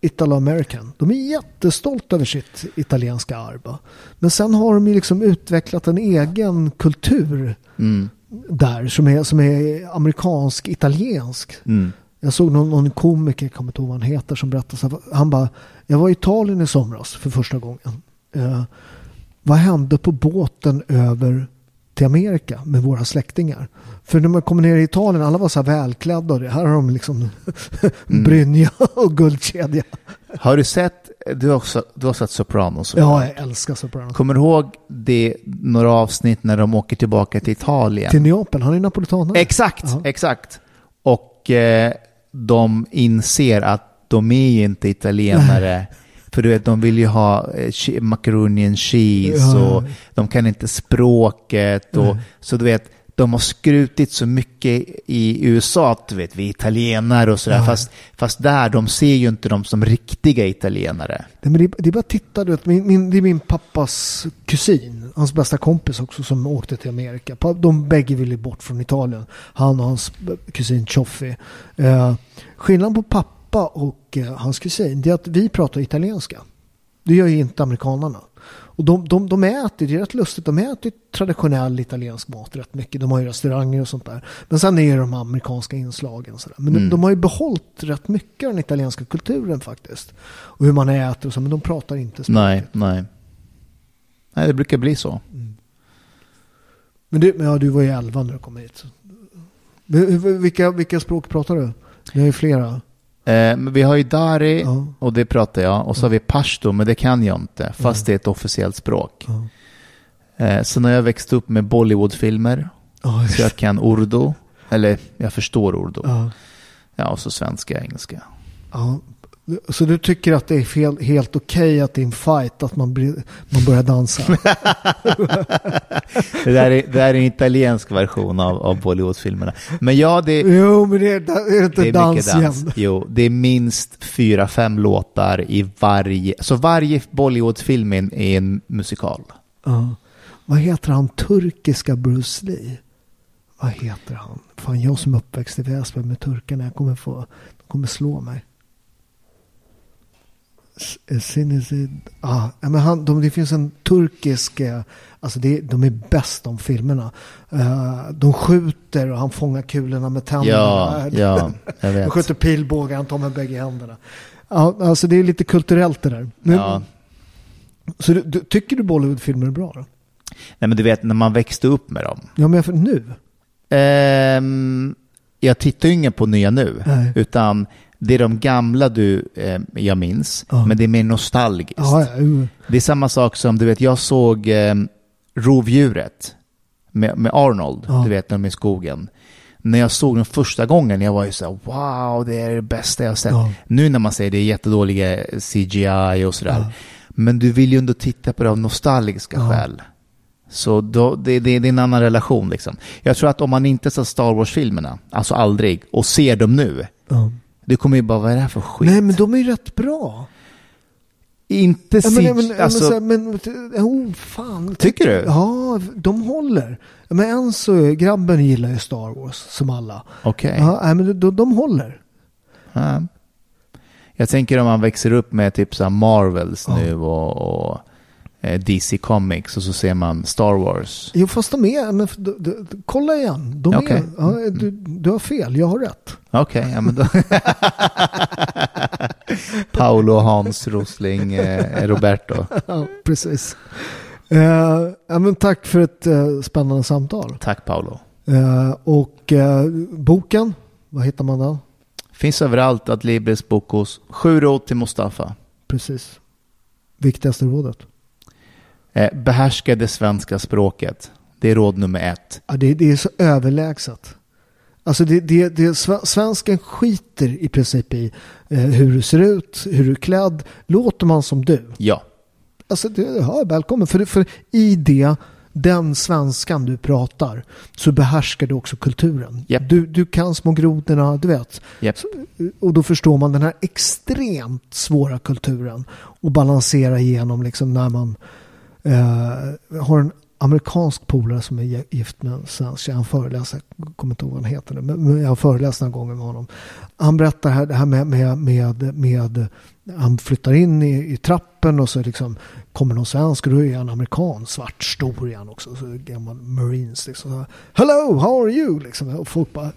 Italo-American. De är jättestolta över sitt italienska arv. Men sen har de ju liksom utvecklat en egen kultur Mm. där som är, som är amerikansk-italiensk. Mm. Jag såg någon, någon komiker, jag kommer inte ihåg vad han heter, som berättade så här, han bara, jag var i Italien i somras för första gången. Eh, vad hände på båten över till Amerika med våra släktingar? För när man kommer ner i Italien, alla var så här välklädda och det. Här har de liksom brynja och guldkedja. Har du sett, du har, också, du har sett Sopranos? Ja, jag älskar Sopranos. Kommer du ihåg det, några avsnitt när de åker tillbaka till Italien? Till Neapel, han är napolitanare. Exakt, Ja. exakt. Och eh, de inser att de är ju inte italienare. För du vet, de vill ju ha eh, macaroni and cheese och de kan inte språket. Och, Så du vet, de har skrutit så mycket i USA att vet, vi italienare och sådär. Ja. Fast, fast där, de ser ju inte dem som riktiga italienare. Nej, men det, det är bara att titta, du vet, min, min, det är min pappas kusin, hans bästa kompis också som åkte till Amerika. De bägge ville bort från Italien. Han och hans kusin Cioffi. Eh, skillnaden på pappa och eh, hans kusin det är att vi pratar italienska. Det gör ju inte amerikanerna. Och de, de, de äter, det är rätt lustigt, de äter traditionell italiensk mat rätt mycket. De har ju restauranger och sånt där. Men sen är det de amerikanska inslagen. Sådär. Men de, de har ju behållit rätt mycket av den italienska kulturen faktiskt. Och hur man äter och så, men de pratar inte språket. Nej, nej. Nej, det brukar bli så. Men, du, ja, du var ju 11 när du kom hit. Vilka, vilka språk pratar du? Ni har ju flera. Eh, men vi har ju dari Ja. och det pratar jag. Och så har vi pashto, men det kan jag inte. Fast det är ett officiellt språk. Ja. Eh, sen har jag växt upp med Bollywoodfilmer. Ja, Så jag kan urdu. Eller jag förstår urdu. ja. Ja, och så svenska och engelska. ja. Så du tycker att det är fel, helt okej att det är en fight, att man, man börjar dansa? Det där är, det där är en italiensk version av, av Bollywoodfilmerna. Men ja, det, jo, men det är, det är inte det är dans, dans. igen. Jo, det är minst fyra, fem låtar i varje. Så varje Bollywoodfilm är en, musikal. Ja. Vad heter han turkiska Bruce Lee? Vad heter han? Fan, jag som uppväxt i Väsby med turkarna, jag kommer få, de kommer slå mig. Sinizid. Ah, men han, de, det finns en turkisk, eh, alltså det, de är bäst de filmerna. Eh, de skjuter och han fångar kulorna med tänderna. Ja, ja, jag vet. skjuter pilbågar, han tar med bägge händerna. Ja, alltså det är lite kulturellt det där. Men, Ja. Så du, du, tycker du Bollywoodfilmer är bra då? Nej, men du vet när man växte upp med dem. Ja, men för nu? Ehm, jag tittar ju inget på nya nu, Nej. utan det är de gamla du, eh, jag minns, Ja. men det är mer nostalgiskt. Ja. Det är samma sak som, du vet, jag såg eh, Rovdjuret med, med Arnold, du vet, när de är i skogen. När jag såg den första gången, jag var ju så här, wow, det är det bästa jag har sett. Nu när man säger det är jättedåliga CGI och sådär. Men du vill ju ändå titta på det av nostalgiska skäl. Så då, det, det, det är en annan relation liksom. Jag tror att om man inte ser Star Wars-filmerna, alltså aldrig, och ser dem nu, Ja. Det kommer ju bara, vad är det här för skit? Nej, men de är ju rätt bra. Inte Ja, men, men, alltså, men, men, oh, fan. Tycker du? Ja, de håller. Men än så grabben gillar ju Star Wars som alla. Okej. Ja, nej, men de, de håller. Ja. Jag tänker om man växer upp med typ så Marvels Ja. nu och, och DC Comics och så ser man Star Wars. Jo, fast de är, men du, du, kolla igen. De Okej. är, ja, du, du har fel, jag har rätt. Okej, ja men då... Paolo, Hans, Rosling, eh, Roberto. Ja, precis. Eh, ja, men tack för ett eh, spännande samtal. Tack Paolo. Eh, och eh, boken, vad hittar man den? Finns överallt att Libris bok hos Sju råd till Mustafa. Precis. Viktigaste rådet. Eh, behärska det svenska språket. Det är råd nummer ett. Ja, det, det är så överlägset. Alltså det, det, det, sve- svensken skiter i princip i eh, hur du ser ut, hur du är klädd. Låter man som du? Ja. Alltså, det, ja, välkommen. För, för i det, den svenskan du pratar, så behärskar du också kulturen. Japp. Du, du kan små grodorna, du vet. Japp. Och då förstår man den här extremt svåra kulturen och balansera igenom liksom när man eh, har en amerikansk polare som är gi- gift med en svensk tjej. Han föreläser, jag kommer inte ihåg vad han heter nu, men jag har föreläst några gånger med honom. Han berättar här, det här med, med, med, med han flyttar in i, i trappen och så liksom kommer någon svensk och då är han amerikan, svart, stor han också, så gammal marines liksom. Så, Hello, how are you? Liksom. Och folk bara, "Uh,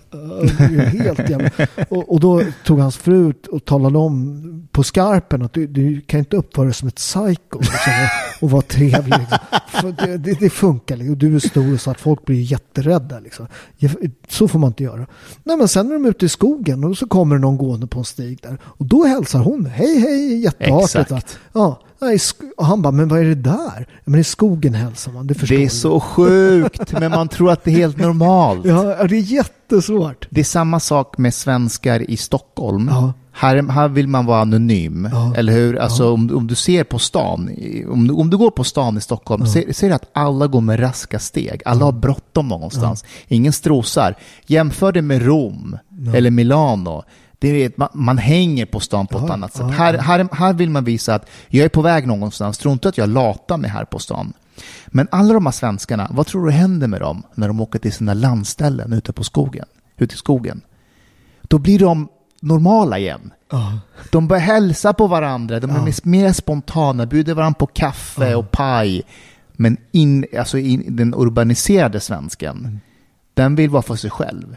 det är helt jävla... och, och då tog hans fru och talade om på skarpen att du, du kan inte uppföra dig som ett psycho liksom, och, vara trevlig. Liksom. Det, det, det funkar, liksom. du är stor så att folk blir jätterädda. Liksom. Så får man inte göra. Nej, men sen är de ute i skogen och så kommer någon gående på en stig där och då hälsar hon, hej hej, jätteartigt. Exakt. Ja, och han bara, men vad är det där? Men i skogen hälsar man, det förstår Det är du. så sjukt, men man tror att det är helt normalt. Ja, ja, det är jättesvårt. Det är samma sak med svenskar i Stockholm. Ja. Här, här vill man vara anonym, Ja. eller hur? Alltså om, om du ser på stan, om, du- om du går på stan i Stockholm, ser, ser du att alla går med raska steg. Alla har bråttom någonstans. Ingen strosar. Jämför det med Rom eller Milano. Det är, man, man hänger på stan på ett Ja, annat sätt. ja, Här, här, här vill man visa att jag är på väg någonstans. Tro inte att jag latar mig här på stan. Men alla de här svenskarna, vad tror du händer med dem när de åker till sina landställen ute på skogen? Ute i skogen? Då blir de normala igen. Ja. De börjar hälsa på varandra, de är Ja. mer spontana, bjuder varandra på kaffe och paj. Men in, alltså in, den urbaniserade svensken, Mm. den vill vara för sig själv.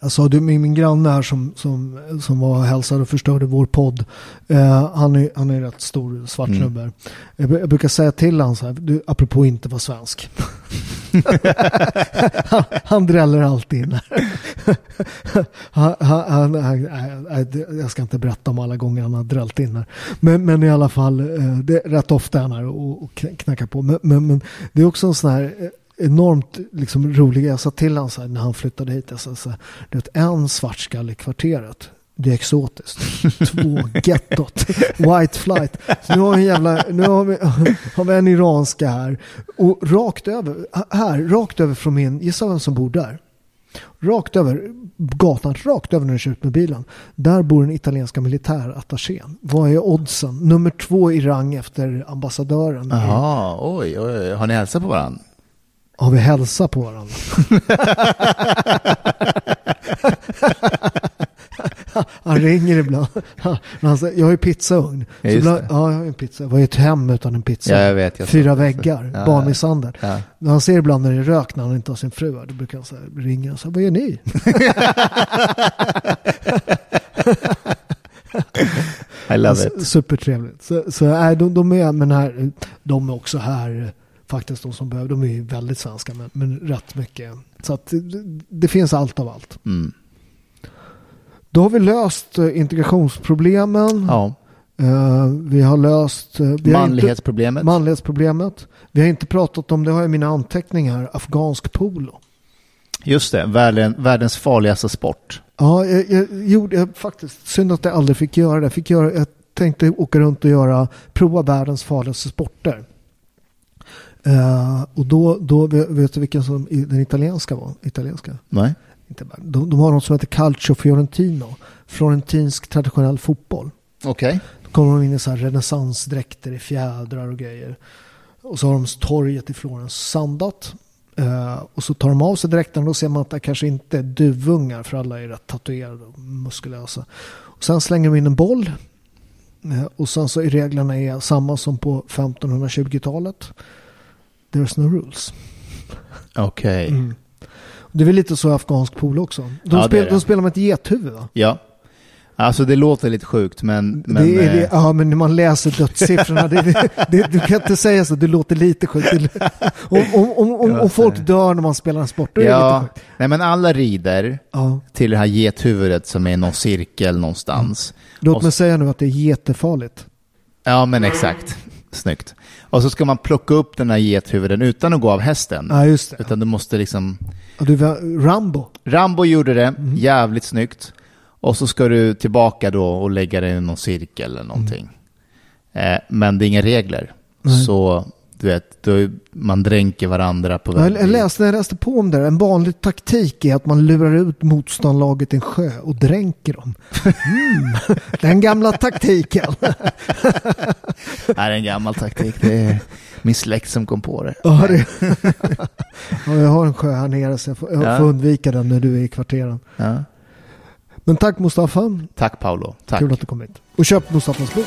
Alltså du, min, min granne här som, som, som var och hälsade och förstörde vår podd. Eh, han, är, han är rätt stor svart Mm. snubbe. Jag, bru- jag brukar säga till honom så här, du, apropå inte vara svensk. han, han dräller alltid in han, han, han, det- jag ska inte berätta om alla gånger han har drällt in här. Men, men i alla fall, eh, det är rätt ofta är han här och, och kn- knackar på. Men, men, men det är också en sån här eh, enormt liksom, rolig, jag sa till honom så här, när han flyttade hit, jag sa så här, du vet, en svartskalle i kvarteret. Det är exotiskt. Två, gettot. White flight. Så nu har vi en jävla, nu har vi, har vi en iranska här. Och rakt över, här, rakt över från min, gissa vem som bor där? Rakt över gatan, rakt över när du kör ut med bilen. Där bor den italienska militärattachén. Vad är oddsen? Nummer två i rang efter ambassadören. Jaha, oj, oj, oj. Har ni hälsat på varandra? Har vi hälsa på varandra? Han ringer ibland. Han säger, jag har ju pizzaugn. Ja, ibland, ja, jag har en pizza. Vad är ett hem utan en pizza? Ja, jag vet, jag Fyra väggar, Ja, barnmisshandel. ja. Men Han ser ibland när det är rök när han inte har sin fru. här, Då brukar han så här, ringa och säga, vad gör ni? I love it. Supertrevligt. Så, så nej, de, de, är, men här, de är också här, faktiskt de som behöver, de är ju väldigt svenska, men, men rätt mycket. Så att det, det finns allt av allt. Mm. Då har vi löst eh, integrationsproblemen. Ja. Eh, vi har löst eh, vi har inte, Manlighetsproblemet. manlighetsproblemet. Vi har inte pratat om, det har jag i mina anteckningar, afghansk polo. Just det, världen, världens farligaste sport. Ja, jag, jag gjorde jag, faktiskt, synd att jag aldrig fick göra det. Jag, fick göra, jag tänkte åka runt och göra, prova världens farligaste sporter. Eh, och då, då, vet du vilken som den italienska var? Italienska? Nej. Inte, bara- de, de har något som heter Calcio Fiorentino. Florentinsk traditionell fotboll. Okej. Då kommer de in i så här renässansdräkter i fjädrar och grejer. Och så har de torget i Florens sandat. Eh, och så tar de av sig dräkten och då ser man att det kanske inte är duvungar för alla är rätt tatuerade och muskulösa. Och sen slänger de in en boll. Eh, och sen så är reglerna är samma som på 1520-talet. There's no rules. Okej. Mm. Det är väl lite så afghansk polo också. De, Ja, det spel, det. de spelar med ett gethuvud va? Ja. Alltså det låter lite sjukt men... men det är det, eh, ja, men när man läser dödssiffrorna, det, det, det, du kan inte säga så, det låter lite sjukt. Det- Om, om, om, om, om folk dör när man spelar en sport, då är det ja, lite sjukt. nej men alla rider Ja. till det här gethuvudet som är någon cirkel någonstans. Låt mig säga nu att det är jättefarligt. Ja men exakt. Snyggt. Och så ska man plocka upp den här gethuvuden utan att gå av hästen. Ja, just det. Utan du måste liksom... Ja, du, var- Rambo. Rambo gjorde det, Mm. jävligt snyggt. Och så ska du tillbaka då och lägga det i någon cirkel eller någonting. Eh, men det är inga regler. Nej. Så du vet, då, man dränker varandra på Jag, väg jag, läste, jag läste på om det. där. En vanlig taktik är att man lurar ut motståndarlaget i en sjö och dränker dem. Mm, den gamla taktiken. Det är en gammal taktik. Det är min släkt som kom på det. Ja, det. ja, jag har en sjö här nere så jag får, jag Ja. får undvika den när du är i kvarteren. Ja. Men tack Mustafa. Tack Paolo. Tack. Kul att du kom hit. Och köp Mustafas bok.